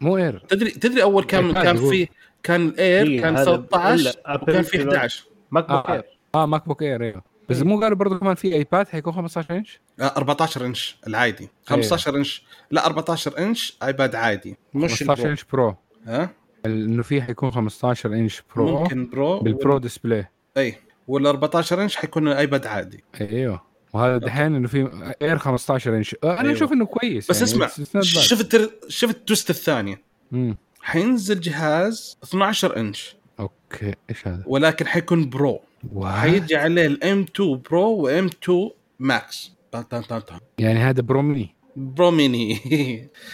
مو اير
تدري تدري أول كان
ايباد
كان. في كان الاير
إيه،
كان
هذا
13
إلا أبل
وكان في
في
11
ماك بوك
آه.
اير
آه ماك بوك اير أيوه بس مو قالوا برضه كمان في ايباد حيكون 15 إنش؟
آه، 14 إنش العادي. 15 إنش. لا 14 إنش ايباد عادي. مش
15
البرو
إنش برو
ها؟
إنه في حيكون 15 إنش برو
ممكن برو
بالبرو ديسبلاي
اي وال 14 إنش حيكون الايباد عادي
أيوه وهذا دحين إنه في اير 15 إنش أنا
أيوة.
أشوف إنه كويس
بس اسمع
not bad.
شفت شفت ال twist الثانية
مم.
حينزل جهاز 12 إنش
okay إيش هذا؟
ولكن حيكون
Pro.
حيجي عليه ال M2 Pro و M2 Max طن طن طن طن.
يعني هذا Pro mini
Pro mini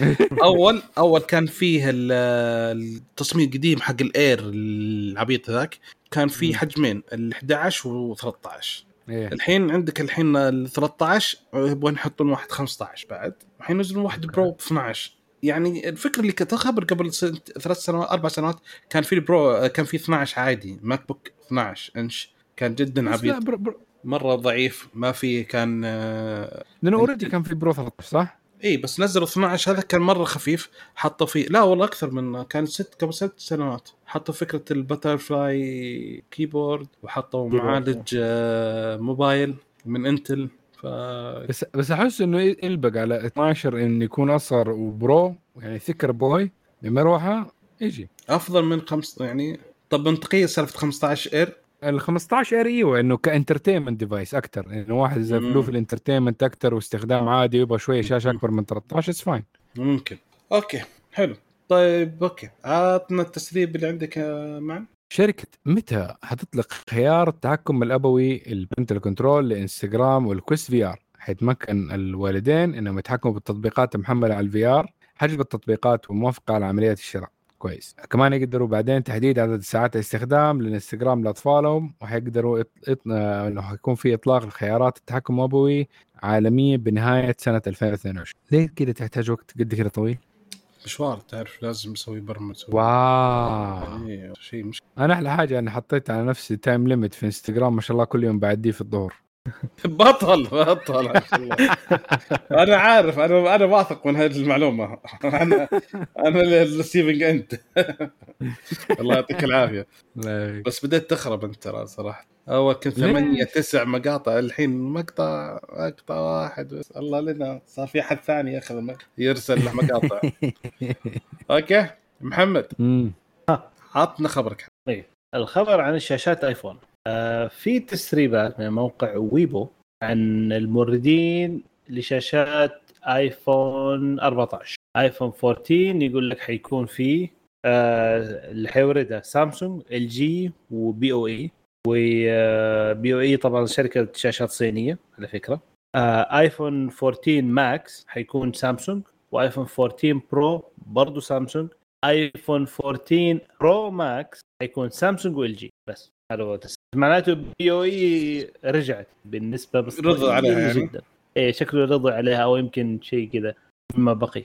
أول أول كان فيه ال- التصميم القديم حق ال Air العبيط ذاك كان. فيه حجمين ال 11 و 13
إيه.
الحين عندك الحين ال 13 يبغون يحطون واحد 15 بعد الحين ينزلون واحد Pro ب 12 يعني الفكرة اللي كنت خبر قبل سنت ثلاث سنوات أربع سنوات كان في ال Pro كان في 12 عادي MacBook 12 إنش. كان جدا عبيط.
Pro Pro
مرة ضعيف ما في كان آه،
لأنه already كان في Pro 13 صح؟
اي بس نزلوا 12 هذا كان مرة خفيف. حطوا فيه لا والله أكثر من كان ست قبل ست سنوات. حطوا فكرة ال butterfly keyboard وحطوا. معالج آه، موبايل من إنتل. ف
بس بس أحس إنه يلبق على 12 انه يكون أصغر و Pro يعني thicker boy بمروحه يجي.
أفضل من خمس يعني طب منطقيه سالفة 15 Air؟
ال 15 Air أيوه انه ك entertainment device أكثر إنه واحد
إذا.
له في ال entertainment أكثر واستخدام عادي ويبغى شوية شاشة أكبر من 13 it's fine
ممكن. okay حلو. طيب okay. عطنا التسريب اللي عندك يا معن.
شركة ميتا حتطلق خيار التحكم الأبوي ال parental control لانستغرام وال Quest VR. حيتمكن الوالدين إنهم يتحكموا بالتطبيقات المحملة على ال VR حجب التطبيقات وموافقة على عمليات الشراء. كويس كمان يقدروا بعدين تحديد عدد ساعات الاستخدام للإنستغرام لأطفالهم وحيقدروا. آه، إنه حيكون في إطلاق الخيارات التحكم الأبوي عالميا بنهاية سنة 2022 ليه كده تحتاج وقت قد كده طويل؟
مشوار تعرف لازم نسوي برمج نسوي
واو
إيه، شيء مش
أنا أحلى حاجة إني حطيت على نفسي time limit في إنستغرام ما شاء الله كل يوم بعديه في الظهر
بطل بطل. ما شاء الله. أنا عارف أنا أنا واثق من هذه المعلومة. أنا أنا ال receiving end. الله يعطيك
العافية.
بس بديت تخرب أنت ترى صراحة. أول كنت؟ ثمانية تسع مقاطع الحين مقطع مقطع واحد بس. الله لنا. صار في حد ثاني ياخذ يرسل له مقاطع. okay. محمد.
امم
عطنا خبرك.
الخبر عن الشاشات آيفون. في تسريبات من موقع ويبو عن الموردين لشاشات آيفون 14 آيفون 14 يقول لك حيكون فيه آه اللي حيوردها سامسونج LG و BOE. و BOE طبعا شركة شاشات صينية على فكرة. آه iPhone 14 Max حيكون Samsung و iPhone 14 Pro برضو Samsung. iPhone 14 Pro Max حيكون Samsung و LG بس. التسريب. معناته BOE رجعت بالنسبة بس
رضوا عليها يعني؟
جدا. إيه شكله رضوا عليها أو يمكن شيء كذا مما بقي.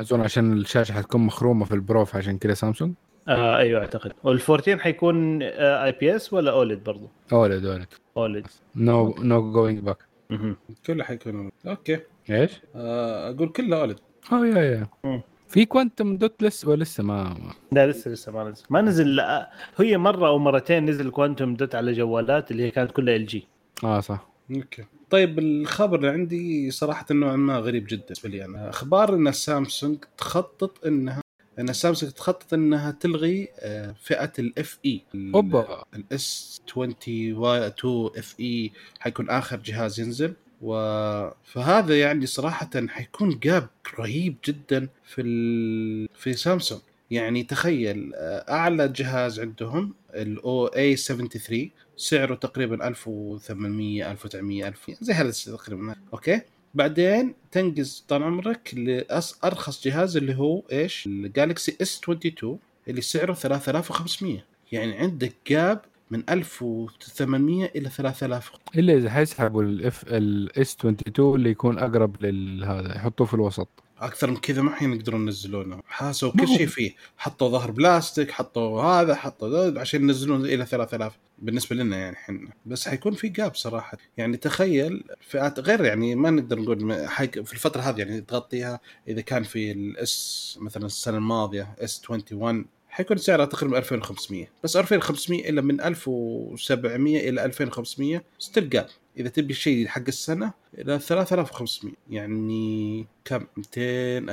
أظن عشان الشاشة حتكون مخرومة في ال Pro فعشان كذا سامسونج.
آه أيوه أعتقد. وال14 حيكون آه IPS ولا OLED برضو؟
OLED OLED
OLED
no no going back
كله حيكون أوكي.
إيش؟
آه، أقول كله
OLED آه yeah
yeah.
في quantum dot لسه ولسه ما ما-
لا لسه لسه ما نزل. ما نزل. لا هي مرة أو مرتين نزل quantum dot على جوالات اللي هي كانت كلها LG
آه صح.
أوكي. طيب الخبر اللي عندي صراحة نوعا ما غريب جدا بالنسبة لي أنا أخبار إن سامسونج تخطط انها إن سامسونج تخطط إنها تلغي آه، فئة ال FE
أوبا.
ال S 20 واي 2 FE حيكون آخر جهاز ينزل. و... فهذا يعني صراحة حيكون gap رهيب جدا في ال... في سامسونج. يعني تخيل آه، أعلى جهاز عندهم الاو A 73 سعره تقريبا 1800 1900 1000 زي هذا تقريبا. أوكي؟ بعدين تنقز طال عمرك لارخص جهاز اللي هو إيش؟ ال Galaxy S 22 اللي سعره 3500 يعني عندك gap من 1800 إلى 3000
إلا إذا حيسحبوا ال F ال S 22 اللي يكون أقرب لهذا يحطوه في الوسط.
أكثر من كذا ما حيقدرون ينزلونه. حاسوا كل شيء فيه. حطوا ظهر بلاستيك حطوا هذا حطوا ذا عشان ينزلون إلى 3000 بالنسبة لنا يعني إحنا. بس حيكون في gap صراحة. يعني تخيل فئات غير يعني ما نقدر نقول في الفترة هذه يعني تغطيها إذا كان في ال S مثلا السنة الماضية S 21 حيكون سعرها تقريبا 2500 بس 2500 إلا من 1700 إلى 2500 still إذا تبي الشيء حق السنة إلى 3500 يعني كم؟ 200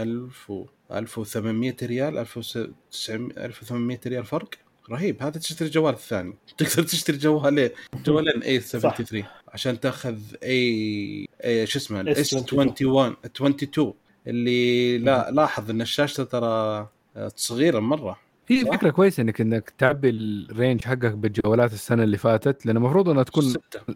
ألف و 1800 ريال 1900 1800 ريال فرق. رهيب. هذا تشتري الجوال الثاني. تقدر تشتري جوالين جوالين A 73 عشان تأخذ اي اي شو اسمه؟ ال S
S21.
21 22 اللي لا لاحظ إن الشاشة ترى صغيرة مرة.
هي
صح.
فكرة كويسة إنك إنك تعبي الرينج حقك بالجوالات السنة اللي فاتت لأن المفروض إنها تكون.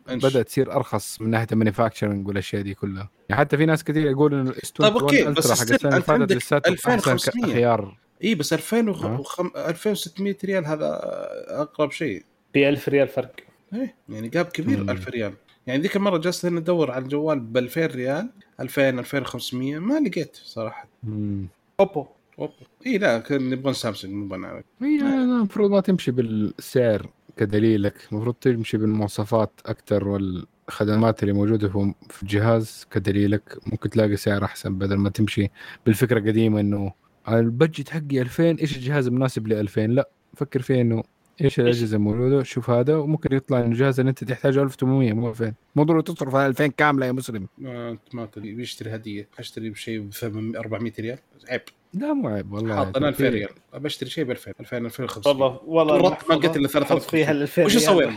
بدأت تصير أرخص من ناحية المانيفاكتشرنج والأشياء دي كلها يعني حتى في ناس كثير يقولوا إنه الاس
طيب، أوكي،
21
بس
الترا حق السنة اللي فاتت لساته أحسن
2500.
خيار
إي بس 2000 وخ...
ها؟
وخم... 2600 ريال هذا أقرب شيء
في 1000 ريال فرق
إيه يعني جاب كبير
مم.
1000 ريال يعني ذيك المرة جلست هنا أدور على الجوال ب 2000 ريال 2000 2500 ما لقيت صراحة
مم.
أوبو
اوبا إي لا نبغى سامسونج مو بنعرف
هي المفروض ما تمشي بالسعر كدليلك. المفروض تمشي بالمواصفات أكثر والخدمات اللي موجودة في الجهاز كدليلك. ممكن تلاقي سعر أحسن بدل ما تمشي بالفكرة القديمة إنه البجت حقي 2000 إيش الجهاز المناسب ل 2000 لا فكر فيه إنه إيش الأجهزة الموجودة؟ شوف هذا وممكن يطلع ان الجهاز اللي أنت تحتاجه 1800 مو 2000 مو ضروري تصرف على 2000 كاملة يا مسلم.
ما انت ما تدري بيشتري هدية. أشتري بشيء ب 400 ريال. عيب.
لا مو عيب والله
حاط أنا 2000
في-
ريال بشتري شيء ب 2000 2000 2500
والله والله
مرات ما قلت إلا 3000
فيها ال 2000
وش أسوي؟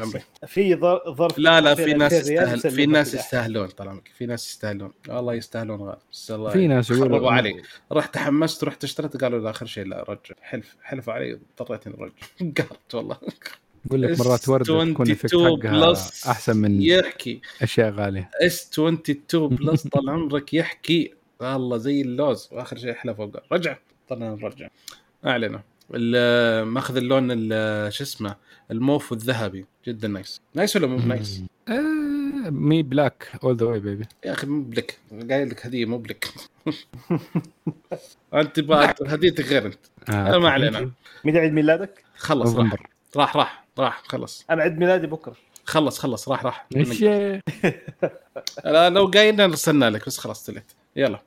في ظر- ظرف
لا لا في ناس
2000 ريال
يستاهل في ناس. يستاهلون طال عمرك في ناس يستاهلون. والله يستاهلون غالي بس الله
في ناس يقولوا
علي رحت تحمست رحت اشتريت قالوا لا آخر شيء لا رجع. حلف حلف علي اضطريت إني أرجع. قهرت والله.
يقول لك مرات وردة تكون الافكت
22
حقها
بلس
أحسن من
يحكي.
أشياء غالية.
إس 22 بلس طال عمرك يحكي. والله زي اللوز وآخر شيء أحلى فوق. رجع. اضطرينا نرجع. أعلنوا. ماخذ اللون ال- شو اسمه؟ الموف والذهبي جدا نايس نايس ولا مو نايس؟
آه، مي بلاك اول ذا واي بيبي
يا أخي مو بلك قايل لك هدية مو بلك أنت هديتك غير أنت. أنا ما علينا
متى عيد ميلادك؟
خلص راح. راح راح راح خلص.
أنا عيد ميلادي بكرة.
خلص خلص راح راح.
إيش؟
لا لو قايلنا رسلنا لك بس خلاص تلت. يلا.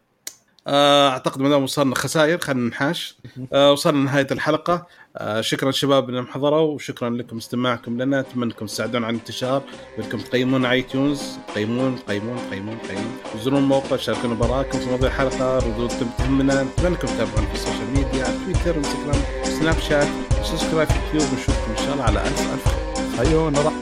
آه، أعتقد ما دام وصلنا خسائر خلينا نحاش آه، وصلنا لنهاية الحلقة. آه، شكرا شباب انهم حضروا وشكرا لكم استماعكم لنا. أتمنى انكم تساعدونا على الانتشار وانكم تقيمون على iTunes قيمون قيمون قيمون قيمون. وزورون الموقع شاركونا بآرائكم في موضوع الحلقة ردودكم تهمنا. أتمنى انكم تتابعونا في ال social media على Twitter و Instagram Snapchat. سبسكرايب في اليوتيوب ونشوفكم إن شاء الله على ألف ألف خير.
أيوه نروح